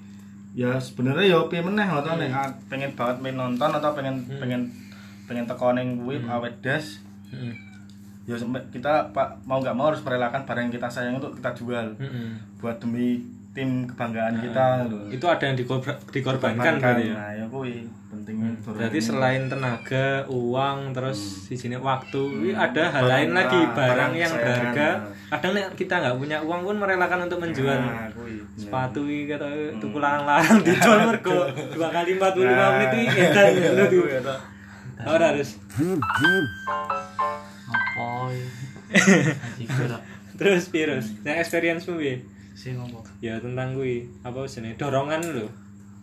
ya sebenarnya ya piye meneh atau nek ah, pengen banget main nonton atau pengen pengen pengen teko ning kuwi awet das Hmm. ya kita pak mau nggak mau harus merelakan barang yang kita sayang untuk kita jual. Hmm. buat demi tim kebanggaan kita loh. itu ada yang dikor- dikorbankan berarti ya? nah ya kuwi pentingnya berarti selain tenaga uang terus di sini waktu ini ada hal Barang- lain lagi barang barang yang berharga. ah. kadang nek kita nggak punya uang pun merelakan untuk menjual. Nah, kuwi sepatu iki kata tuku larang-larang dijual mergo dua kali 45 menit iki edan Nah, gitu. kuwi, ya, Ora harus. Apa Terus virus. Yang experience mu piye? Sing ngopo? Ya tentang kuwi apa jenenge dorongan lho.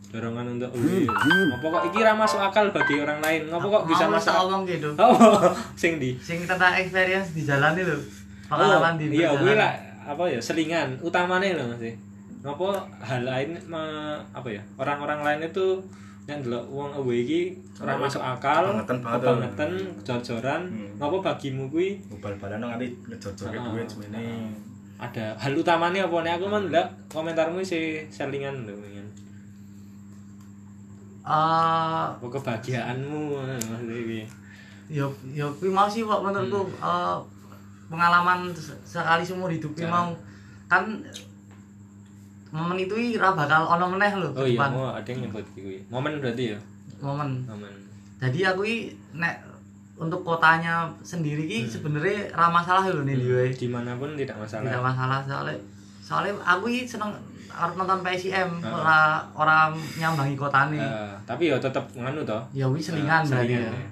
Dorongan untuk kuwi. Ngopo kok iki ra masuk akal bagi orang lain? Ngopo kok bisa masuk? omong gitu. Oh, sing di. Sing tentang experience di jalan itu. Pengalaman di Iya, perjalanan. lah apa ya selingan utamanya lho Mas. Ngopo hal lain me- apa ya? Orang-orang lain itu yang delok wong away iki ora masuk akal, Kebangetan banget. kebangetan, jor-joran. Hmm. Ngopo bagimu kuwi bal-balan nganti ngejor-jorke Ah. duit semene ada hal utamanya apa nih? Aku mah ndelok komentarmu sih selingan lho ingin Eh, apa kebahagiaanmu? Maksudnya yo yo kuwi mau sih Pak menurutku eh, pengalaman se- sekali seumur hidup Ya. mau. Kan momen itu i ra bakal ono meneh lho oh iya mau ada yang nyebut kuwi. Momen berarti ya? Momen. Momen. Jadi aku i nek untuk kotanya sendiri ki sebenarnya ra masalah lho nih wae di mana pun tidak tidak masalah masalah soalnya soalnya aku i seneng arep nonton PSIM Ah. ora ora nyambangi kotane. Eh, tapi ya tetap nganu toh? Ya wis selingan Eh, berarti selingan ya. ya.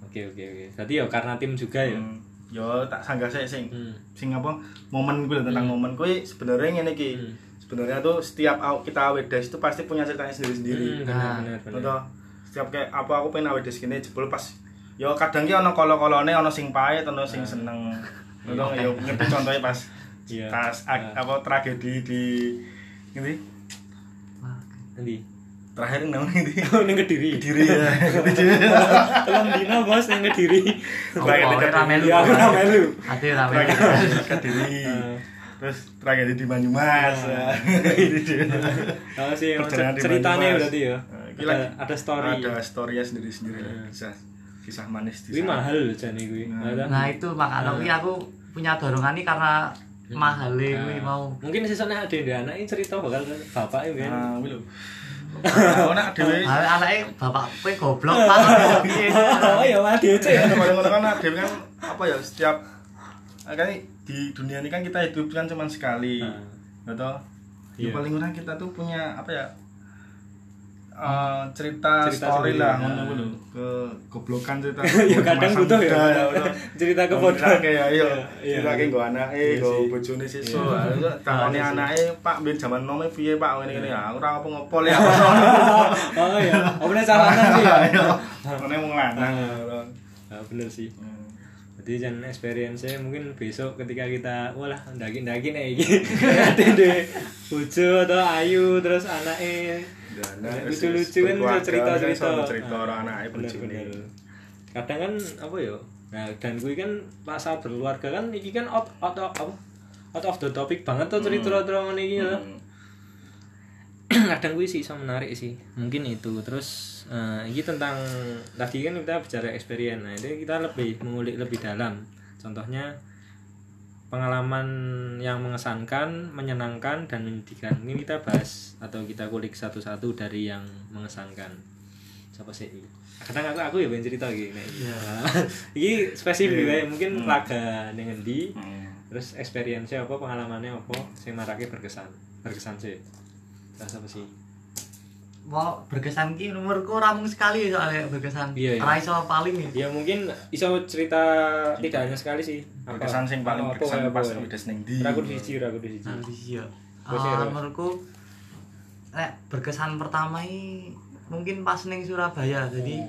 oke oke oke. Berarti ya karena tim juga ya? Hmm, yo tak sanggah sih sing. Hmm. sing apa? Momen gue tentang momen kuwi sebenarnya ngene iki. Hmm. sebenarnya tuh setiap kita awedes itu pasti punya ceritanya Hmm, sendiri-sendiri benar Nah, benar benar. Contoh, setiap kayak apa aku pengen awedes gini jebul pas yo kadang ki ono kolo-kolone ono sing pahit ono sing seneng Contoh yo ngerti contohnya pas Iya. pas ak- apa tragedi di ini Wah, nanti terakhir namanya ini oh ning kediri diri ya Kediri. telung dino bos ning kediri Tragedi Apa, ra melu. ya aku ora melu Ati ra melu. tragedi kediri Eh. terus tragedi di Banyumas Oh sih, ceritanya berarti ya. Nah, Ada, gila. ada story. ada storynya sendiri-sendiri lah. Hmm. kisah manis di sana. mahal jane kuwi. Nah. Ada. Nah itu makanya kuwi aku punya dorongan ini karena mahal kuwi Nah, mau. Mungkin sisanya ada yang anak ini cerita bakal bapak ya kan. nah kuwi lho Nah, nak dhewe Anaknya bapak kowe goblok Pak. Piye? Oh ya mah ya. ngono kan nak dhewe kan apa ya setiap kan di dunia ini kan kita hidup kan cuma sekali Nah. Iya. ya paling kurang kita tuh punya apa ya eh, cerita, Cerita story sendiri. lah Nah. ngono kuwi lho ke goblokan cerita Ya kadang butuh ya. Cerita kebodohan. kayak ayo Iya. cerita kayak nggo anake Iya nggo bojone Iya. takone iya sih. anake Pak ben jaman nome piye Pak ngene ngene ya ora apa ngopo ya Oh iya. Oh bener salahan sih ya. ngene wong lanang Nah, bener sih. Jadi jangan experience mungkin besok ketika kita walah ndaki-ndaki nih iki. Dede bojo atau ayu terus anaknya Dan lucu-lucu kan cerita-cerita. cerita orang anake Bener, bojone. bener. Kadang kan apa ya? Nah, dan gue kan pas saat berkeluarga kan iki kan out out of apa? Out of the topic banget tuh cerita-cerita ngene iki ya. Hmm. kadang gue sih bisa menarik sih mungkin itu terus eh, ini tentang tadi kan kita bicara experience nah itu kita lebih mengulik lebih dalam contohnya pengalaman yang mengesankan menyenangkan dan menyedihkan. Ini kita bahas atau kita kulik satu-satu dari yang mengesankan. Siapa sih ini? Kadang aku aku ya pengen cerita gini Iya. ini spesifik Iya. ya mungkin Hmm. laga dengan di Hmm. terus experience apa pengalamannya apa? Sing marake berkesan. Berkesan sih. Rasa apa sih mau berkesan ki umurku ora mung sekali soalnya berkesan. Iya, iya. Ora iso paling ya. Ya mungkin iso cerita tidak hanya sekali sih. Apa? berkesan sing paling Apa, berkesan apa, pas apa? udah ning ndi Ragu di siji, ragu di siji. Sih ya. Terus Ah, ya, Ros? menurutku nek berkesan pertama ini mungkin pas ning Surabaya. Jadi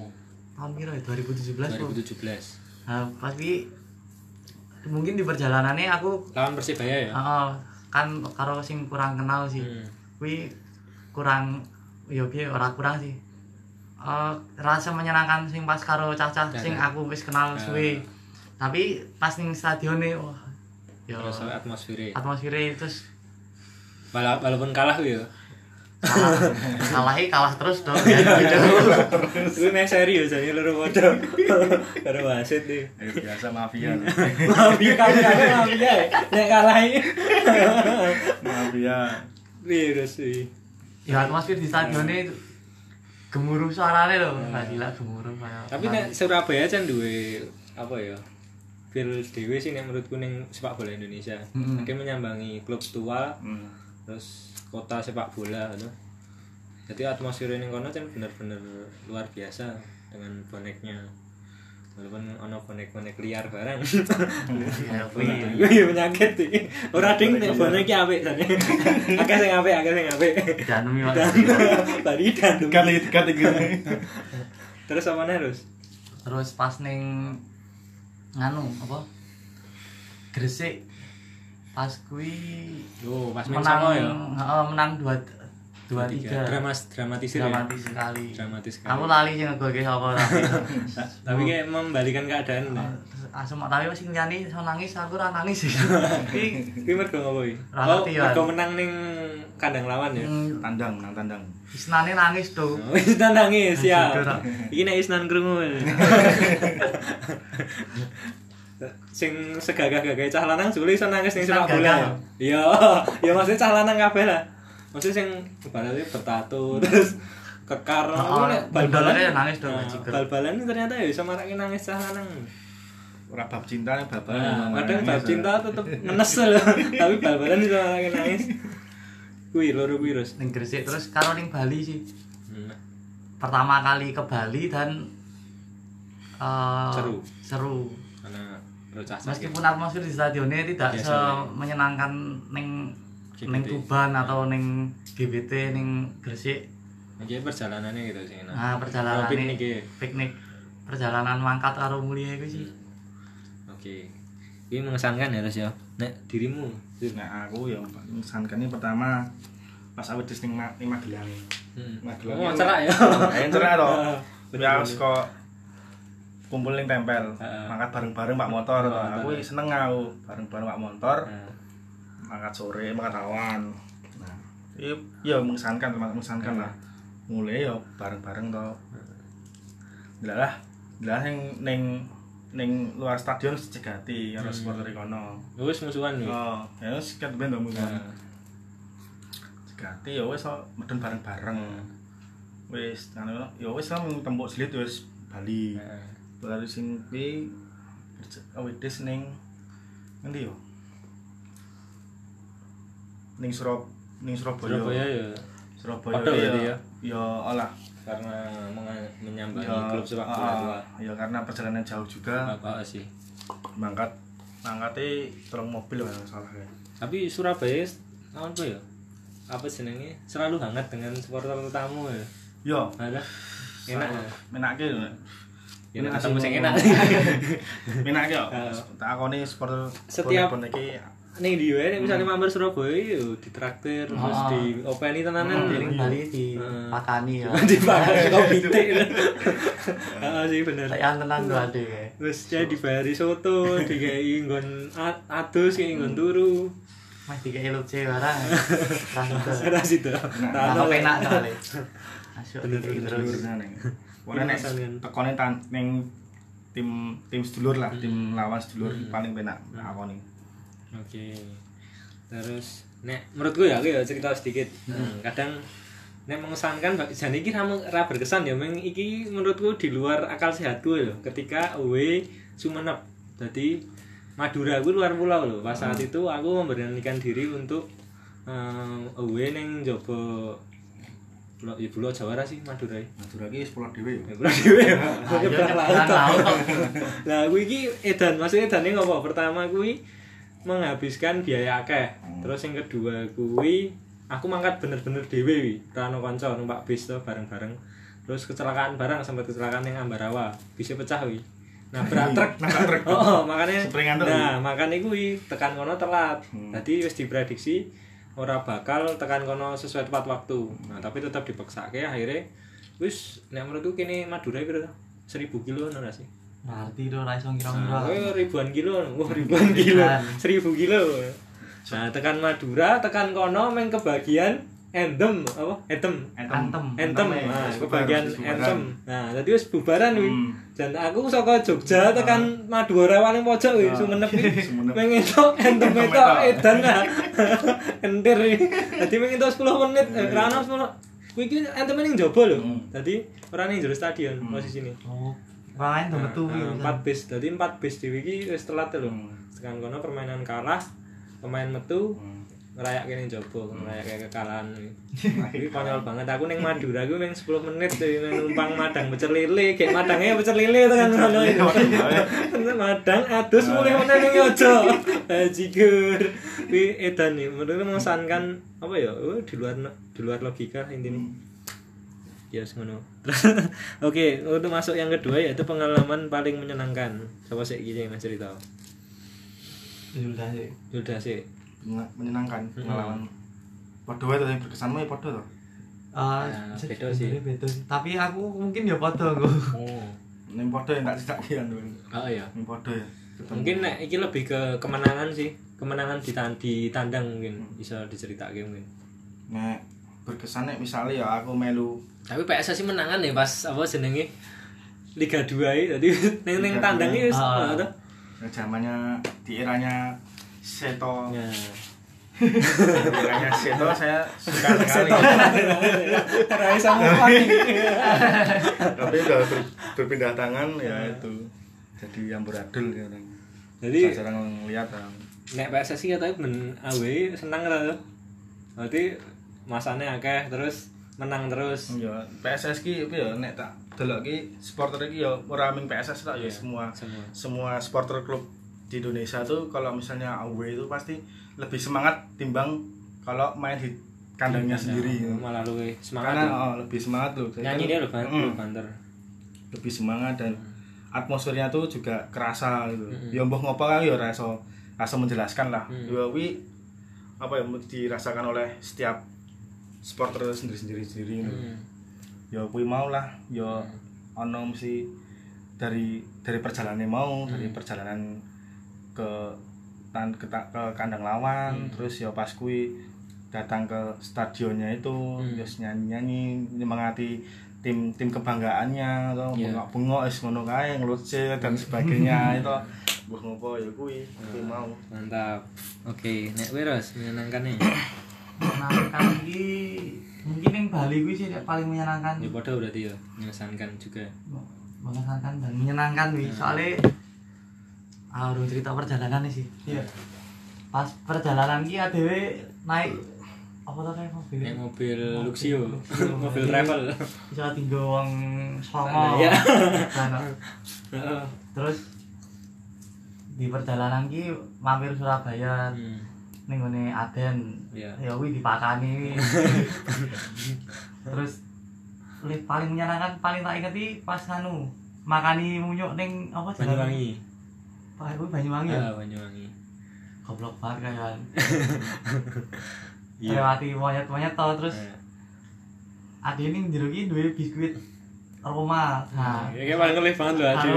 tahun piro ya 2017 kok. 2017. Nah, pas wi mungkin di perjalanannya aku Lawan Persibaya ya. Heeh, kan karo sing kurang kenal sih. Hmm. Kuwi kurang ya piye ora kurang sih. Eh rasa menyenangkan sing pas karo cacah sing aku wis kenal Ah. suwe. Tapi pas ning stadione wah ya Rasa atmosfernya. atmosfernya terus Wala- Walaupun kalah ya. kalah kalahi kalah terus dong ya. Lu nek serius aja loro padha. Karo wasit nih. Eh, biasa mafia Mafia kami kami mafia. Nek kalah iki. mafia Virus sih. Ya atmosfer di stadione gemuruh suarane lho Wah, gila gemuruh kayak Tapi nek Surabaya kan duwe apa ya? Feel dewe sih nek menurutku ning sepak bola Indonesia. Dia menyambangi klub tua hmm. terus kota sepak bola gitu. Jadi atmosfer ning kono kan bener-bener luar biasa dengan boneknya. Walaupun ono bonek-bonek liar barang. ya kuwi Iya penyakit iki. Ora ding nek bonek iki apik jane. Akeh sing apik, akeh sing apik. dan mi Tadi dan kali kali Terus apa nih terus? terus pas ning nganu apa Gresik pas kuwi Oh, pas menang sama ya. menang dua dua tiga Dramas dramatisir ya. dramatis sekali Dramatis sekali. aku lali sih ngegolke sapa tapi Tapi kayak membalikan keadaan. ya. asum tapi masih nyani iso nangis aku ora nangis sih tapi mergo ngopo iki? Oh, mergo menang ning kandang lawan ya. hmm, tandang nang tandang isnane nangis tuh Oh, Isnan nangis ya. Iki nek Isnan krungu. Sing segagah-gagah cah lanang juli iso nangis ning sepak bola. ya? Iya, ya maksudnya cah lanang kabeh lah. Maksudnya sing ibaratnya bertato terus kekar Oh, nek bal-balannya nangis dong, Nah, jiger. Bal-balan ternyata ya bisa marake nangis cah lanang. ora bab cinta nih bab Nah, kadang bab cinta tetep ngenes loh, tapi bal-balan bisa marake nangis. Kuwi loro kuwi terus. ning Gresik terus karo ning Bali sih Hmm. pertama kali ke Bali dan eh, Seru. seru Karena meskipun atmosfer di stadionnya tidak ya. menyenangkan ning GBT. ning Tuban atau ning GBT ning Gresik Iki perjalanannya gitu sih. nah perjalanan Oh, piknik ya. piknik perjalanan mangkat karo mulia itu sih Oke. Ini mengesankan ya terus ya. Nek dirimu. nah aku ya mengesankan ini pertama pas aku di ning Ma- ning Magelang Hmm. Magelang Oh, cerak ya. Ayo cerak toh. Bener, Ya bener. kok kumpul ning tempel, mangkat bareng-bareng Pak Motor. Oh. Aku seneng aku bareng-bareng Pak Motor, mangkat sore, mangkat awan. Nah, itu ya mengesankan, mengesankan lah. Mulai ya bareng-bareng toh. Lah lah ning ning ning luar stadion cegati karo supporter kono. wis musuhan ya. Oh, ya wis ket ben to musuhan. Cegati ya wis kok medun bareng-bareng. Wis, anu ya wis lah tembok selit wis Bali. nah. Baru sing kuwi awedis ning ngendi yo? Ning Surab ning Surabaya. Surabaya ya Surabaya iki berarti ya. ya? Ya olah. karena menyambangi Ya, klub sepak bola ah, tua. Ya karena perjalanan jauh juga. Apa sih? Mangkat mangkate tolong mobil lah salah ya. Tapi Surabaya apa ya? Apa jenenge? Selalu hangat dengan supporter tamu ya. Yo, Ada enak ya. menake. Ya nek ketemu sing enak. Menake yo. Tak akoni supporter Setiap- iki Ning di wae nek misalnya mampir Surabaya yo ditraktir terus Ah. di openi tenanan ning jadi Bali di Heeh. pakani ya dipakai kopi teh. Heeh sih bener. saya tenan tuh ade kayak Terus jadi dibayari soto, dikai nggon adus kayak nggon turu. mas elu C barang langsung Ora situ. nah penak Bener, tiga bener. terus. Pokoknya nek tekone tan ning tim tim sedulur lah, tim lawan sedulur paling penak akoni. Oke. Terus nek menurutku ya aku ya cerita sedikit. Nah, kadang nek mengesankan jan iki ra ra berkesan ya meng iki menurutku di luar akal sehatku ya ketika away Sumenep. Jadi Madura aku luar pulau loh. Pas saat itu aku memberanikan diri untuk um, away ning jobo Pulau ya Pulau Jawara sih Madura. ya. Madura ki sekolah dhewe ya. Ya Pulau dhewe ya. Ayo Nyebrang laut. Lah kuwi iki edan, maksudnya edane ngopo? Pertama kuwi menghabiskan biaya akeh. Hmm. Terus yang kedua kuwi aku mangkat bener-bener dhewe wi, ora ono kanca numpak bis to bareng-bareng. Terus kecelakaan barang sempat kecelakaan yang Ambarawa, bisa pecah wi. Nabrak truk. Nabrak truk. Oh, makanya Springan tuh. Nah, makanya kuwi tekan kono telat. Hmm. Jadi wis diprediksi ora bakal tekan kono sesuai tepat waktu. Nah, tapi tetap dipaksake akhirnya wis nek menurutku kene Madura piro? 1000 kilo ngono sih. Berarti itu ra iso Nah, kira-kira. kowe ribuan kilo, wah ribuan kilo, seribu kilo. Nah, tekan Madura, tekan kono meng kebagian endem apa? Entem, Entem, nah, wis kebagian bubar, wis bubaran. entem. Nah, dadi wis bubaran wi. Hmm. Dan aku saka Jogja tekan Madura paling pojok wi, Ah. Sumenep wi. Sumenep. Meng entuk entem Entem itu edan lah. Entir wi. Dadi meng entuk 10 menit, eh, ra ono 10. Kuwi iki entem ning jaba lho. Hmm. Dadi ora ning jero stadion Hmm. posisine. Oh. Main tuh metu Nah, kuwi. empat bis. Jadi empat bis di wiki wis telat lho. Hmm. tekan kono permainan kalah pemain metu Hmm. ngerayak kene jopo ngerayak kayak kekalahan. Ini konyol banget. Aku neng Madura aku neng 10 menit neng numpang madang pecel lele. Kayak madangnya pecel lele tekan kono itu madang adus mulai meneh ning ojo bajigur wi edan nih. Menurutku mengesankan apa ya? Oh, di luar di luar logika intinya. Ya yes, ngono. Oke, untuk masuk yang kedua yaitu pengalaman paling menyenangkan. Siapa sih gini Mas cerita? Sudah sih. Sudah sih. Menye- menyenangkan Hmm. pengalaman. Podo wae to yang berkesanmu ya podo to. Ah, Ya, se- beda sih. beda sih. Tapi aku mungkin ya padha aku. Oh. Ning podo yang tak cedak kian dulu. Oh iya. Ning podo ya. Ketemu. Mungkin nek iki lebih ke kemenangan sih. Kemenangan di di tandang mungkin bisa diceritakan mungkin. nek berkesan nek misalnya ya aku melu Tapi PSSI menangan ya pas apa jenenge Liga 2 iki. Dadi ning ning Liga tandang iki dua. wis Ah. ngono to. ya zamannya di eranya Seto. Ya. Di eranya Seto saya suka sekali. Ora iso ngomong. Tapi udah ber- berpindah tangan ya itu. Jadi amburadul ya orang. Jadi Saya jarang ngeliat orang. nek PSSI katanya ben awe senang lah tuh. Berarti masane akeh terus menang terus. Ya, PSS ki ya nek tak delok ki supporter ki ya ora mung PSS tak ya Iya, semua semua. semua supporter klub di Indonesia tuh kalau misalnya away itu pasti lebih semangat timbang kalau main di kandangnya sendiri. Malah lu semangat. Karena tuh. oh, lebih semangat. Jadi Nyanyi kan- dia lu ban- Mm, banter. lebih semangat dan atmosfernya tuh juga kerasa gitu. Mm-mm. Ya mbah ngopo kan ya rasa rasa menjelaskan lah. Mm. Ya wi apa ya dirasakan oleh setiap supporter sendiri-sendiri sendiri. gitu. Hmm. ya kuwi mau lah ya ono mesti dari dari perjalanan mau dari Hmm. perjalanan ke tan ke, ke kandang lawan Hmm. terus ya pas kuwi datang ke stadionnya itu Hmm. terus nyanyi nyanyi nyemangati tim tim kebanggaannya atau Iya. bengok bengok es ngono kae ngelucu dan sebagainya itu buah ngopo ya kuwi kuwi Hmm. mau Mantap. Oke, nek Wiros menyenangkan nih. menyenangkan iki mungkin yang Bali gue sih yang paling menyenangkan Ya padha berarti ya, mengesankan juga. menyenangkan dan menyenangkan wi soalnya ah udah cerita perjalanan nih sih iya pas perjalanan ki adewe naik apa tuh kayak mobil Nek mobil Luxio, Luxio. mobil travel. bisa tinggal uang. Sana. Heeh. terus di perjalanan ki mampir Surabaya Hmm. Ning ngene Aden Iya. ya wi dipakani terus li- paling menyenangkan paling tak inget iki pas anu makani munyuk ning apa jalan- Banyuwangi. Pak kuwi Banyuwangi ya Ah, Banyuwangi. goblok banget kan Iya. lewati monyet-monyet tau terus Eh. ade ini jero duwe biskuit Roma nah Ya paling ngelih banget loh Ade.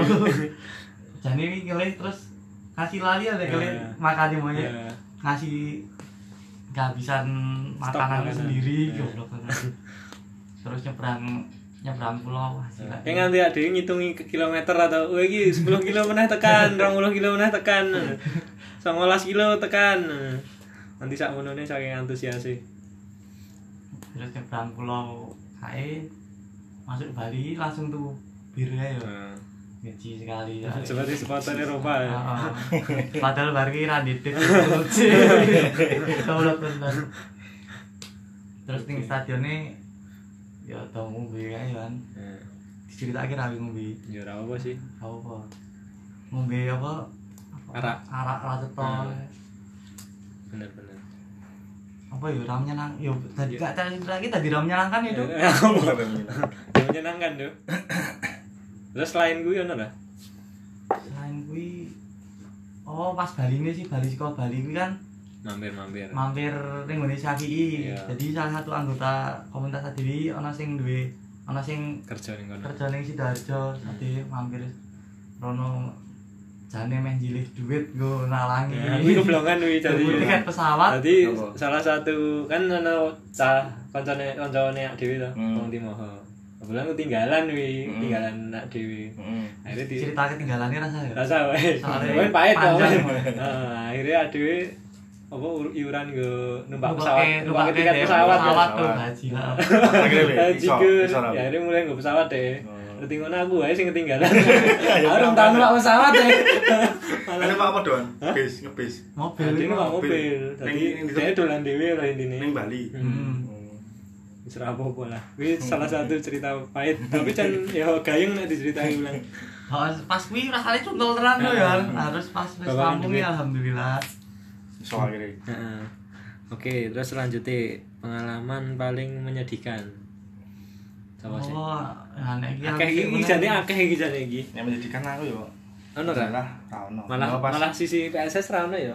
Jane iki ngelih terus kasih lali ada ngelih Iya. makani monyet Ya. Ngasih kehabisan makanan makanan. sendiri goblok banget terus nyebrang nyebrang pulau gila. Kayak nganti ada yang ngitungi ke kilometer atau wah iki 10 kilo meneh tekan, 20 kilo meneh tekan. 19 kilo tekan. Nanti sak menune saking antusias sih. terus nyebrang pulau kae masuk Bali langsung tuh biru ya Nah, ngeci sekali ya. seperti supporter Eropa ya. Ah, ah. padahal ra didik goblok bener terus ning stadionnya ya tau ngombe kan Nah, diceritake ra ngombe ya ora apa sih. apa apa ngombe apa Arak. arak ra cetok Hmm. Bener-bener. apa ya ra menyenang yo tadi gak tadi lagi tadi ra menyenangkan itu Ya, menyenangkan tuh. Terus selain gue ono lah. selain kuwi oh pas Bali ini sih Bali sekolah Bali ini kan Mampir-mampir. mampir ning ngene Syafii Iya. jadi salah satu anggota komunitas Adiwi ana sing duwe ana sing Kerja ning kono. kerja ning Sidoarjo tadi mampir rono jane meh jilih duit nggo nalangi Ya, Kuwi keblongan kuwi jadi. Tiket pesawat Jadi salah satu kan ono cah kancane kancane dhewe to, Hmm. wong Timoho. Kebetulan ketinggalan wi, Hmm. tinggalan nak dhewe. Heeh. Akhirnya di cerita ketinggalannya rasa ya rasa wae. Soalnya Wae pahit panjang. Heeh, akhirnya dhewe apa ur- iuran nggo numpak Numpak pesawat, ke- numpak numpak tiket ke pesawat. pesawat tuh haji lah Haji. Ya akhirnya mulai nggo pesawat deh. Oh. Ngono aku wae sing ketinggalan. Aku tau numpak pesawat deh. Ada apa apa doan? Bis, ngebis. mobil itu numpak mobil. Jadi dia dolan dhewe lah intine. Ning Bali. Oh. Wis ora apa-apa lah. Wis salah satu cerita pahit. Tapi kan ya gayeng nek diceritain bilang. pas pas kuwi rasanya contoh terang tuh ya harus pas wis rampung ya alhamdulillah Iso akhirnya. Heeh. Oke, terus selanjutnya pengalaman paling menyedihkan. Coba sih. oh ya nek iki Akeh iki jane akeh iki jane iki. Yang menjadikan aku yo. Ono kan? Lah, ra ono. Malah malah sisi PSS ra ono ya.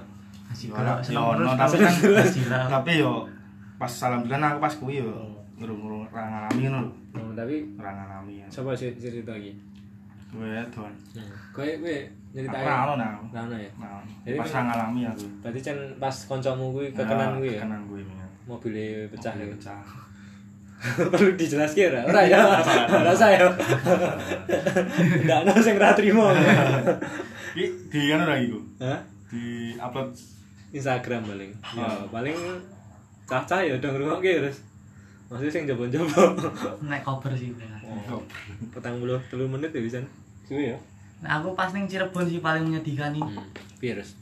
Yo, yo, seneng ono, tapi kan tapi yo pas alhamdulillah aku pas kuwi yo ngurung-ngurung ra ngalami ngono lho. Oh, tapi Ra ngalami. ya. coba sih cerita iki. Kowe doan. Kowe kowe Aku nyeritain. ra ono nah. Ra ono ya. Nah, Jadi pas kan- ngalami aku. Berarti kan pas kancamu kuwi kekenan kuwi ya. Kekenan kuwi. ya. Mobilnya pecah Mobilnya ya. Pecah. Perlu dijelaskan ora? Ora ya. Ora saya. Ndak ono sing ra trimo. Iki di kan ora iku. Di upload Instagram paling. Ya, Oh. paling cah-cah ya udah ngrungokke terus. Maksudnya sing jobo-jobo. nek cover sih bener. Oh. Petang puluh telu menit ya bisa. Suwe ya. Nah, aku pas ning Cirebon sih paling menyedihkan ini. Hmm. Virus.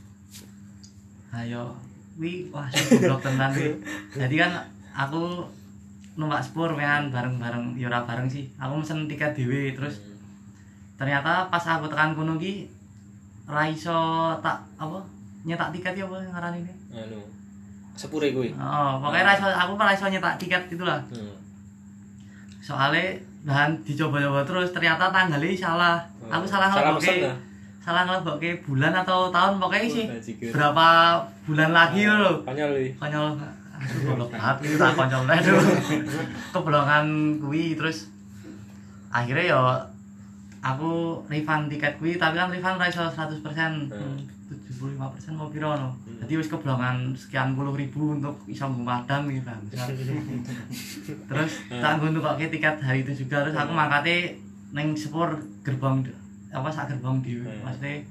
Ayo, wi wah goblok tenan wi. Jadi kan aku numpak spur kan bareng-bareng ya ora bareng sih. Aku mesen tiket dhewe terus ternyata pas aku tekan kono ki ra iso tak apa nyetak tiket ya apa ngaran ini. Anu. Sepure kuwi. Oh, pokoknya iso aku ra iso nyetak tiket itulah. Hmm. Soalnya bahan dicoba-coba terus ternyata tanggalnya salah. Oh, Aku salah lah. salah ngelabokke bulan atau tahun pokoknya sih. Oh. Berapa bulan lagi loh. Konyol kuwi. konyol aduh goblok banget itu tak konyol aduh keblongan kuwi terus akhirnya ya aku refund tiket kuwi tapi kan refund ra iso 100% Hmm. 75% mau piro no Hmm. jadi wis keblongan sekian puluh ribu untuk iso ngumpadang gitu terus tak nggo nukokke tiket hari itu juga terus aku mangkate ning sepur gerbong apa sak gerbong dhewe Hmm. maksudnya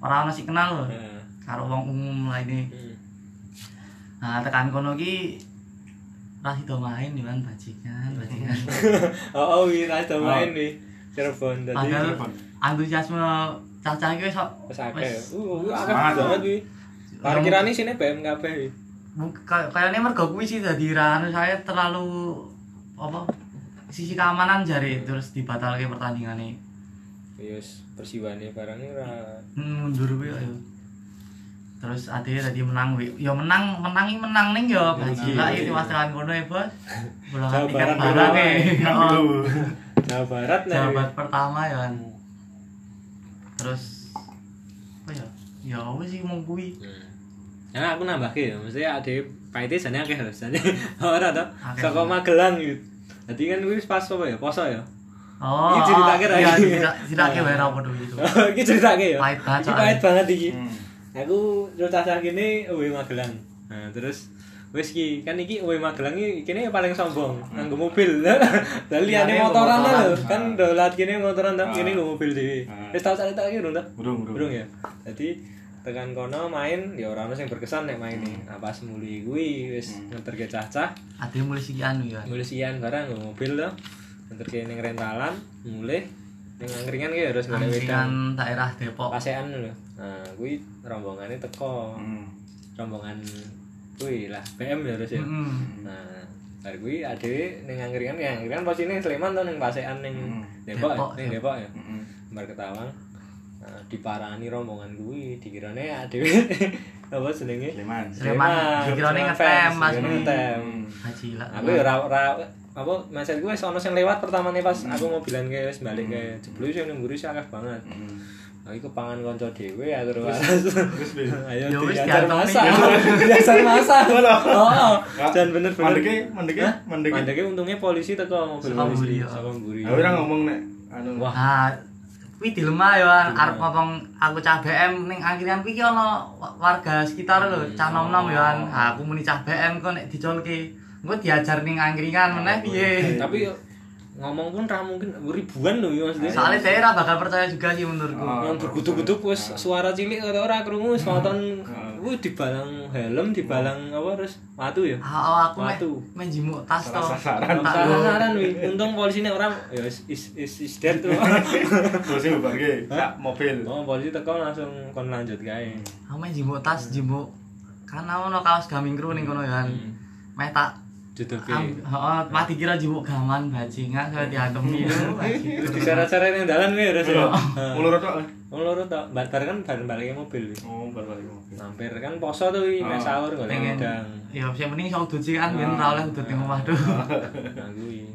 orang masih kenal loh Heeh. karo wong umum lainnya Hmm. Nah, tekan kono ki ra sido main kan bajingan, bajingan. Oh, oh, wi ra do main wi. Cirebon tadi. Padahal antusiasme cacah ki wis Wis akeh. wis- Uh, uh, akeh Semangat, banget wi. Parkirane sini BM kabeh wi. bu- kay- kayaknya mergo kuwi sih dadi ra anu saya terlalu apa sisi keamanan jari terus dibatalke pertandingane. Ya wis persiwane barangnya ra Hmm, mundur kuwi ayo. Terus ade tadi menang wi. Ya menang, menang ning yo baji lah iki Mas tekan kono ya, Bos. Jawa Bulangan tiket Barat barang e. Oh. Jawa Barat nih. jabat pertama ya kan terus apa ya ya wis sih mau kuwi Hmm. Ya aku nambah ya, maksudnya ada paite jane akeh lho, jane ora to. Saka Magelang gitu. Dadi kan kuwi pas apa ya? Poso ya. oh Ini ceritake ra iya iki? cerita ceritake wae ra padha gitu iki ceritake ya. Pahit banget Iki pahit banget iki. Hmm. Aku cerita sak kene uwe Magelang. Nah, terus wis ki kan iki uwe Magelang iki kene paling sombong nganggo mobil. Lah liyane motoran lho, kan dolat kene motoran ta, kene nggo mobil dhewe. Ah. Wis tau cerita iki urung ta? Burung, burung. Burung ya. Jadi tekan kono main ya ora ono sing berkesan nek main nih. Nah, pas muli kuwi wis Hmm. ngeterke cacah, ade mulai anu ya mulai sian barang nggo mobil to. Ngeterke ning rentalan, mulai ning angkringan ki harus ngene angkringan daerah Depok Pasean lho. Nah, kuwi rombongane teko. Hmm. Rombongan kuwi lah BM ya harus ya. Mm-mm. Nah, Bar kuwi adewe ning angkringan ya angkringan posine Sleman to ning Pasekan ning Hmm. Depok, Depok, ning Depok ya. Heeh. Bar ketawang. Nah, diparani rombongan kuwi dikirane adewe apa jenenge? Sleman. Sleman, dikirane ngetem, Mas. ngetem. Haji lah. Aku ya ora apa mindset gue sono sing lewat pertamane pas aku mobilan ke wis balik ke jeblu sing nang mburi sih akeh banget. Heeh. Aku kepangan kanca dhewe aku waras. Terus piye? Ayo Ya wis diajar diantemi. masa. Diajar masa. Oh, dan bener-bener. Mandeke, mandeke, Hah? mandeke. Mandeke untungnya polisi teko mobil polisi mburi, ya. saka mburi. Aku ora ngomong nek anu. Wah, Nah, kuwi dilema ya arep ngomong aku cah BM ning angkringan kuwi ana wa- warga sekitar lho, cah nom-nom ya. Ha, aku muni cah BM kok nek dicolke engko diajar ning angkringan meneh piye. tapi ngomong pun ra mungkin ribuan lho ya maksudnya. Soalnya daerah bakal percaya juga sih menurutku. Oh. yang berguduk-guduk wis suara cilik kata ora krungu spontan kuwi dibalang helm dibalang apa terus watu ya Ah, oh, aku meh Watu. meh jimuk tas to. Sasaran. Tak salah lho. saran wi untung polisi nek orang ya is is is, is dead tuh Terus sing mbake, tak mobil. oh polisi teko langsung kon lanjut kae Aku meh jimuk tas, jimuk kan ono kaos gaming kru ning kono ya kan. Meh tak am- heeh, mati kira jimuk gaman bajingan saya diantemi yo. terus diseret-seret yang dalan kuwi terus ya Mulur tok. loro tok bar bar kan bareng balik mobil Oh, bar-bar mobil. hampir kan poso tuh wi mek Oh. sahur golek Pengen. gedang Ya sing penting iso sih kan ben ora oleh udut ning omah tuh. nah kuwi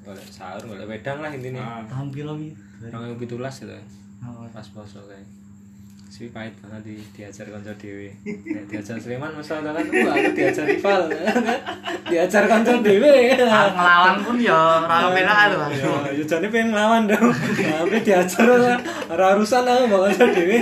golek sahur golek wedang lah intine Ah. Tahun piro wi? 2017 gitu Oh, pas poso kae Swi pahit banget di diajar kanca dhewe. Nek diajar Sleman masa kan wah aku diajar rival. diajar kanca dhewe. Ah, ngelawan pun ya ora penak lho. Mas. Ya, jane pengen nglawan dong. Tapi diajar ora urusan aku mbok kanca dhewe.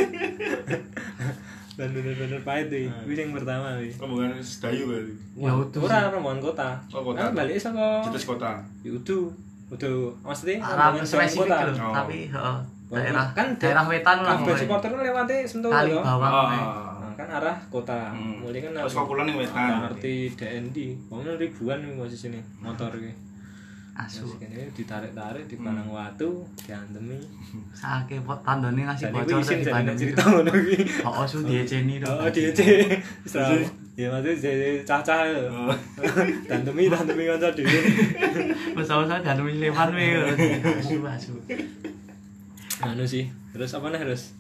Dan bener-bener pahit tuh. Kuwi yang pertama kuwi. Rombongan sedayu kali. Ya utuh. Ora rombongan kota. Oh, kota. Kan balik saka Cetus kota. Ya udu. Udu maksudnya Ora rombongan kota. tapi heeh. Daerah Kan daerah wetan lah. Kabeh supporter kan lewate Sentul Kali lho. bawang. Oh. kae. Nah, kan arah kota. Hmm. Mulai kan Terus kok ning wetan. Ngerti DND. Pokoknya ribuan nih posisi ini motor ki. Asu. Kene ditarik-tarik di palang watu, diantemi. Sake pot tandone ngasih bocor di jadi Bandung. cerita ngono ki. Oh, su dieceni to. Oh, Serau. Ya maksudnya jadi cacah ya. Oh. Dantemi, dantemi kanca dhewe. Masa-masa dan wis lewan we. Asu asu. Anu sih. Terus apa nih terus?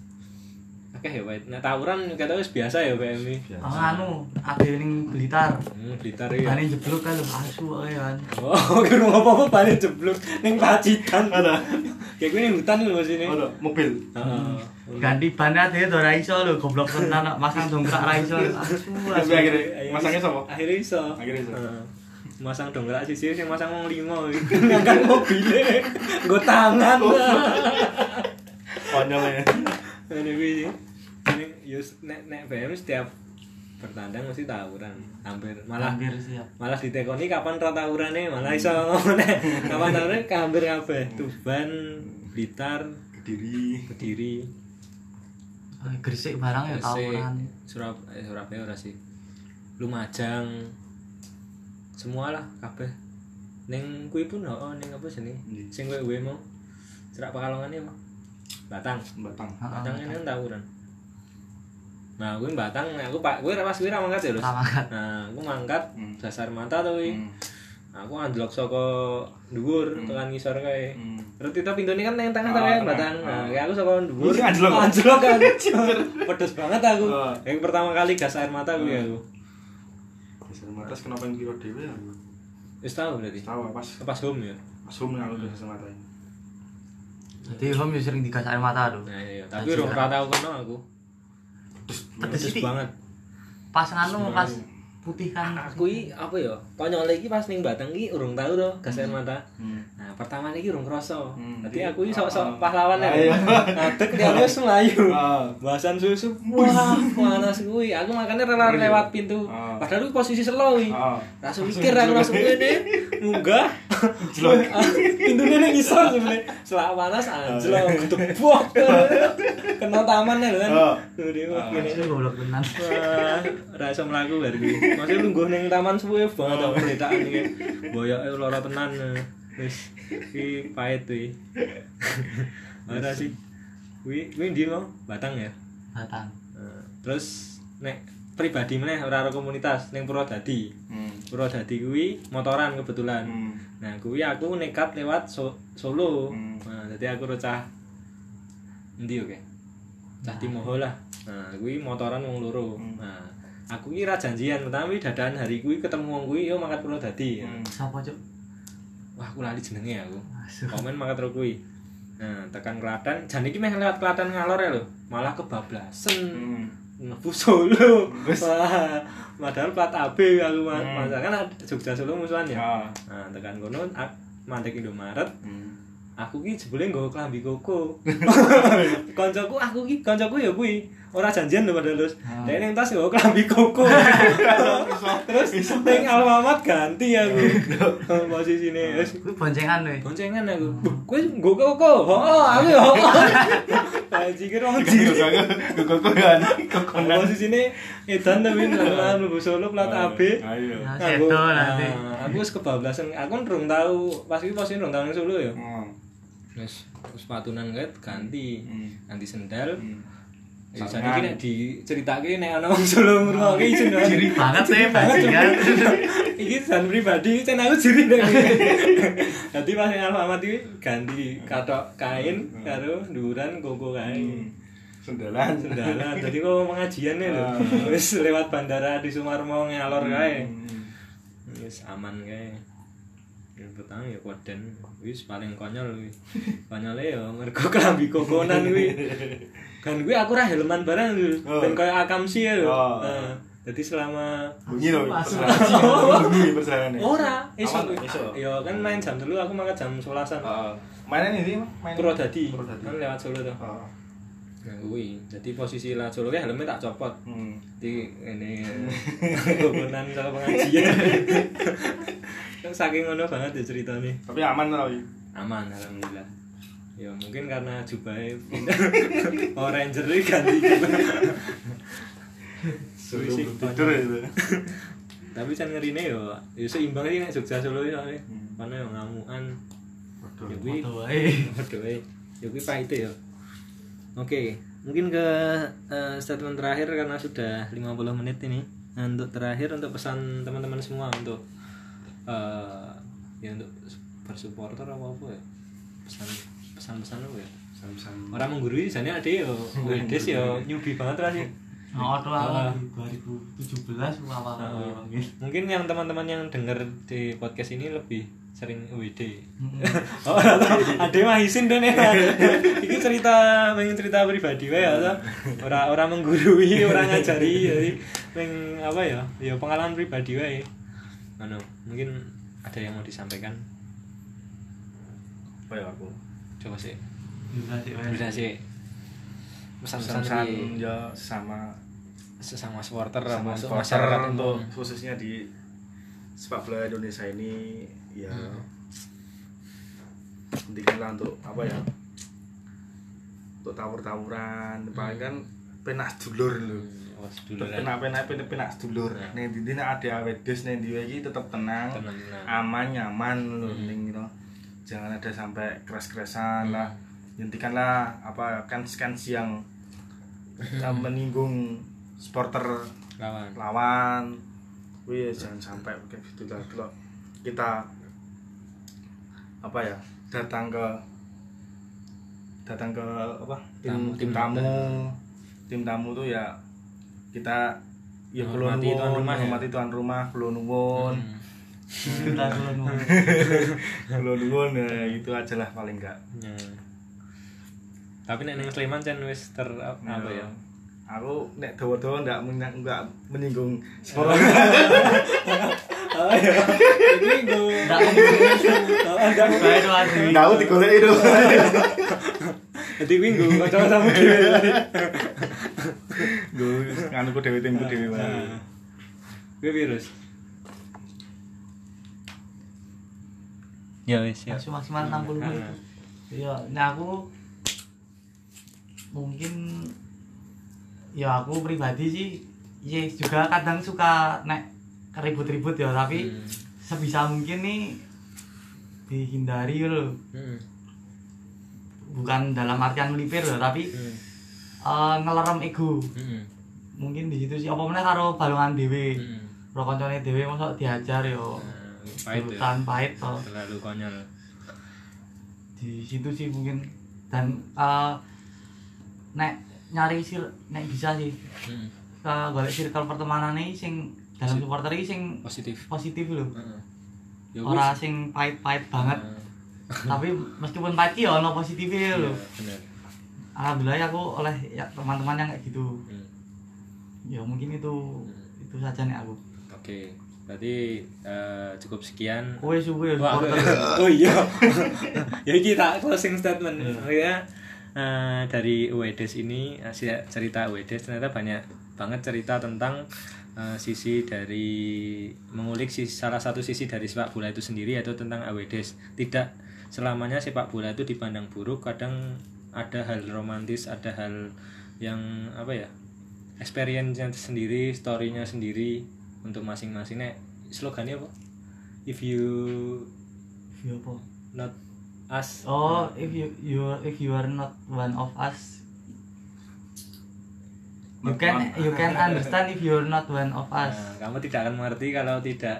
Oke ya, Wait. Nek tawuran kata wis biasa ya PMI. Oh, anu, ade ning Blitar. Hmm, Blitar ya. Bane jeblok kan lho, asu kan. Oh, kira apa-apa balik jeblok ning Pacitan. Ada. Kayak gue ning hutan lho sini. Ada mobil. Ganti ban ade to ora iso lho, goblok tenan masang dongkrak ra iso. Asu akhirnya masangnya sama. Akhirnya iso. Akhirnya iso. Masang dongkrak sisi sing masang wong limo iki. Ngangkat mobile. Nggo tangan. Konyol ya. Ini kuwi. Ini yus nek nek BM setiap bertandang mesti tawuran. Hampir malah Hampir siap. malah ditekoni kapan ra tawurane malah iso kapan tawurane hampir kabeh. Tuban, Blitar, Kediri. Kediri, Gresik barang ya tawuran. Surabaya, eh, Surabaya ora sih. Lumajang. Semua lah kabeh. Ning kuwi pun oh ning apa jenenge? Sing kowe mau. Cerak Pekalongan apa? Batang. Batang. Batang ini kan tawuran. Nah, gue Batang, nah, aku pak, gue pas gue mangkat ya, Lus. Nah, aku mangkat Hmm. dasar mata tuh. Hmm. Nah, aku anjlok saka dhuwur Hmm. tekan ngisor kae. Hmm. Berarti tapi pintune kan nang tengah Ah, tengah. Batang. Nah, Ah. kayak aku saka dhuwur. Anjlok? Anjlok kan. Pedes banget aku. Ah. Yang pertama kali gas air mata gue Ah. aku. Dasar matas kenapa yang kira dewe ya? Wis tahu berarti. Tahu pas Pas home ya. pas home aku dasar mata. Jadi home yo sering digas air mata tuh. Nah, iya, tapi urung ora tau kono aku. Pedes Pedes sithik. banget. Pas nganu pas putih kan. Aku iki apa ya? Konyol iki pas ning Batang iki urung tau to gas air mata. Hmm. Nah, pertama iki urung krasa. Hmm. Dadi aku iki sok-sok Ah. pahlawan ya. Ah, iya. Ngadeg dia wis mlayu. Ah. Bahasan susu. Wah, panas kuwi. Aku makanya rela lewat pintu. Ah. Padahal aku posisi selo iki. Langsung mikir aku langsung ngene. Munggah. Pintune ning isor sebenarnya. Selak panas anjlok gedebok. Kena taman ya kan. Gini. Asu goblok tenan. Ra iso mlaku bar kuwi. Masih lungguh ning taman suwe banget Oh. aku ceritaan iki. Boyoke lara tenan. Wis iki pahit kuwi. Ora sih. Kuwi kuwi ndi mau? Batang ya. Batang. Nah, terus nek pribadi meneh ora karo komunitas ning Purwodadi. Hmm. Purwodadi kuwi motoran kebetulan. Hmm. Nah, kuwi aku nekat lewat So- Solo. Hmm. Nah, jadi aku recah endi oke? Cah Timoho lah. Nah, kuwi motoran wong loro. Hmm. Nah, aku ki ra janjian, tapi dadakan hari kuwi ketemu wong kuwi yo mangkat Purwodadi. Hmm. Siapa cuk? Wah, aku lali jenenge aku. Aduh. Komen mangkat ro kuwi. Nah, tekan Klaten, jan iki meh lewat Klaten ngalor ya lho. Malah kebablasan. Hmm. Nebu Solo. Wes. Wah, padahal plat AB aku mas. Hmm. Masa kan Jogja Solo musuhan ya. Ah. Nah, tekan kono mandek Indomaret, Hmm. Aku ki jebule nggawa klambi koko. Koncoku aku ki koncoku ya kuwi. Ora janjian lho padahal terus. Ah. Dek ning tas nggawa klambi koko. terus ning alamat ganti aku. Posisine wis Kuwi boncengan weh. boncengan aku. Kowe nggawa koko. Heeh, aku ya. Haji ki rong jiri. Kekokoran. Kekokoran. Posisine edan tapi nang mlebu Solo plat AB. Ayo. Ya, Aku, sedo nanti. ah, aku wis kebablasan. Aku rung tau pas iki posisi rung tau Solo ya. Hmm. Wis sepatunan ket ganti. Hmm. Ganti sendal. Hmm. Ya jadi iki nek diceritake nek ana wong Solo ngrungokke isin wae. Jiri banget sih bajingan. Iki jan pribadi cen aku jiri nek. Dadi pas ning Alfamart iki ganti katok kain karo nduran koko kae. Sendalan. Sendalan. Dadi kok pengajian lho. Ah. Wis lewat bandara di Sumarmo ngalor kae. Hmm. Wis aman kae. Yang pertama ya koden, wis paling konyol kuwi. Konyole ya mergo klambi kokonan kuwi. Kan kuwi aku ra helman barang lho, Oh. ben koyo akamsi ya lho. Oh. Nah, Jadi selama Bunyi loh. Bunyi perjalanan. ora iso ya kan main jam dulu aku makan jam 11-an. Ah, mainan ini main Purwodadi. Purwodadi. Kan lewat Solo tuh. Kuwi. Jadi posisi lah Solo ki helmnya tak copot. Hmm. Jadi ini kokonan sama pengajian. Kan Saking ngono banget ya ceritanya. Tapi aman iki. aman alhamdulillah ya mungkin karena jubahnya pindah Power Ranger ini ganti Sih, tidur itu. tapi kan ngerine yo ya seimbang sih nek Jogja Solo ya soalnya Hmm. mana yang ngamuan Waduh. ya kuwi wae. waduh eh. ya kuwi ya oke mungkin ke eh, statement terakhir karena sudah 50 menit ini Nah, untuk terakhir untuk pesan teman-teman semua untuk eh ya untuk bersupporter apa apa ya pesan pesan-pesan apa ya Sam-sam. orang menggurui jadinya ada yo Wedes yo newbie banget lah sih waktu Ah. awal 2017 awal Ah. mungkin. mungkin yang teman-teman yang denger di podcast ini lebih sering WD Hmm. oh ada mah isin nih ini cerita pengen cerita pribadi wae ya orang orang menggurui orang ngajari jadi pengen apa ya? Ya pengalaman pribadi wae. Anu mungkin ada yang mau disampaikan? Apa ya aku? coba sih Juga sih bisa sih pesan-pesan ya sama sesama supporter sama supporter untuk khususnya di sepak bola Indonesia ini ya Hmm. pentinglah untuk apa ya untuk tawur-tawuran. Paling kan penak dulur lho. Oh, seduluran. penak penak dulur ning ndi nek ada awedes ning ndi wae iki tetep tenang Tenang, aman nyaman lho Hmm. ning gitu jangan ada sampai keras-kerasan lah. Hentikanlah apa kan scan yang menyinggung supporter lawan. lawan. Wih jangan sampai kayak gitu lah. Kalau kita apa ya datang ke datang ke apa tim Tamu, tim tim tamu tim tamu tuh ya kita ya kulo Menghormati tuan rumah ya? menghormati tuan rumah kulo nuwun Hmm. Kita dulu nunggu. kulo nuwun ya itu aja lah paling enggak Ya. Tapi nek ning Sleman kan wis ter apa ya? aku nek dawa-dawa enggak enggak menyinggung supporter Oh iya. Enggak Bae itu asli. enggak aku digoleki itu Dadi kuwi nggo kanca-kancamu dhewe. gue nganu ku dewe timku wae Nah. Kuwi virus. Ya wis ya. Maksimal maksimal 60 menit. Ah. Iya, nah aku mungkin ya aku pribadi sih ya juga kadang suka nek ribut-ribut ya tapi Hmm. sebisa mungkin nih dihindari loh Hmm. bukan dalam artian melipir loh tapi Hmm. eh, ngelerem ego Hmm. mungkin di situ sih apa meneh karo balungan dhewe Hmm. kancane dhewe mosok diajar yo Nah, pahit ya. Jurusan pahit toh terlalu konyol di situ sih mungkin dan eh, nek nyari sir nek bisa sih Hmm. ke golek circle pertemanan nih sing dalam supporter iki sing positif positif lho Heeh. Ya ora sing pahit-pahit banget Heeh. tapi meskipun pahit ya ono positifnya lho Iya, bener alhamdulillah ya aku oleh ya teman-teman yang kayak gitu Hmm. ya mungkin itu itu saja nih aku Oke, berarti eh, cukup sekian. kowe suwe ya oh iya. ya kita closing statement. Ya, eh, dari Uedes ini hasil cerita Uedes ternyata banyak banget cerita tentang eh, sisi dari mengulik sisi, salah satu sisi dari sepak bola itu sendiri yaitu tentang Awedes. Tidak selamanya sepak bola itu dipandang buruk, kadang ada hal romantis, ada hal yang apa ya? experience-nya sendiri, story-nya sendiri untuk masing-masing. Nek slogannya apa? If you Iya apa not us oh if you you if you are not one of us you can you can understand if you're not one of us Nah, kamu tidak akan mengerti kalau tidak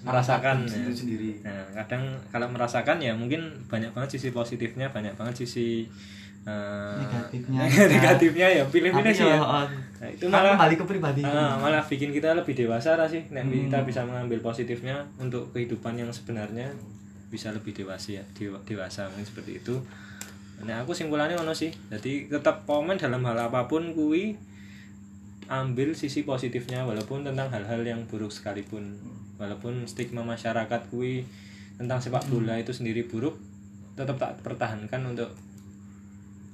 merasakan ya. itu sendiri Nah, kadang kalau merasakan ya mungkin banyak banget sisi positifnya, banyak banget sisi eh, Negatifnya. negatifnya ya pilih-pilih sih ya. oh, Nah, itu malah kembali ke pribadi Ah, malah bikin kita lebih dewasa lah sih. Nek Hmm. kita bisa mengambil positifnya untuk kehidupan yang sebenarnya bisa lebih dewasa ya, dewa- dewasa mungkin seperti itu. Nah, aku simpulannya ono sih. Jadi tetap komen dalam hal apa pun kui ambil sisi positifnya walaupun tentang hal-hal yang buruk sekalipun. Walaupun stigma masyarakat kui tentang sepak bola itu sendiri buruk, tetap tak pertahankan untuk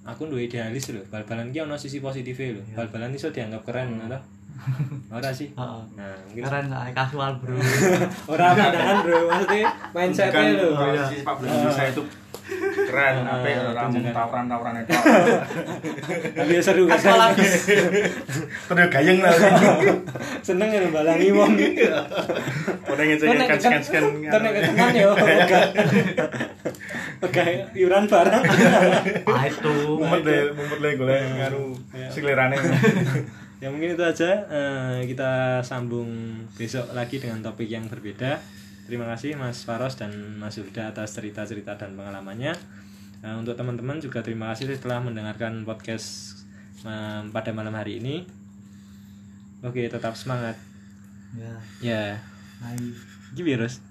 aku duwe idealis loh bal-balan ki ono sisi positifnya loh bal-balan iso dianggap keren ngono ora sih. Heeh. nah mungkin keren lah kasual bro. Ora pandangan bro. Maksudnya mindsetnya bukan loh iya. si sepak bola Indonesia itu keren Ah, apa ya orang tawuran tawuran itu. Tapi ya seru kan? Habis terus gayeng lah. Seneng ya balangi wong. Udah ngecek Ntar nek kan scan scan ntar nek ketemuan ya oke iuran barang. Pahit tuh mumet deh mumet deh gue ngaruh sekelirane ya mungkin itu aja. Eh, kita sambung besok lagi dengan topik yang berbeda terima kasih Mas Faros dan Mas Yulda atas cerita-cerita dan pengalamannya. Eh, untuk teman-teman juga terima kasih setelah mendengarkan podcast eh, pada malam hari ini. Oke tetap semangat. Ya. Ya. Gini virus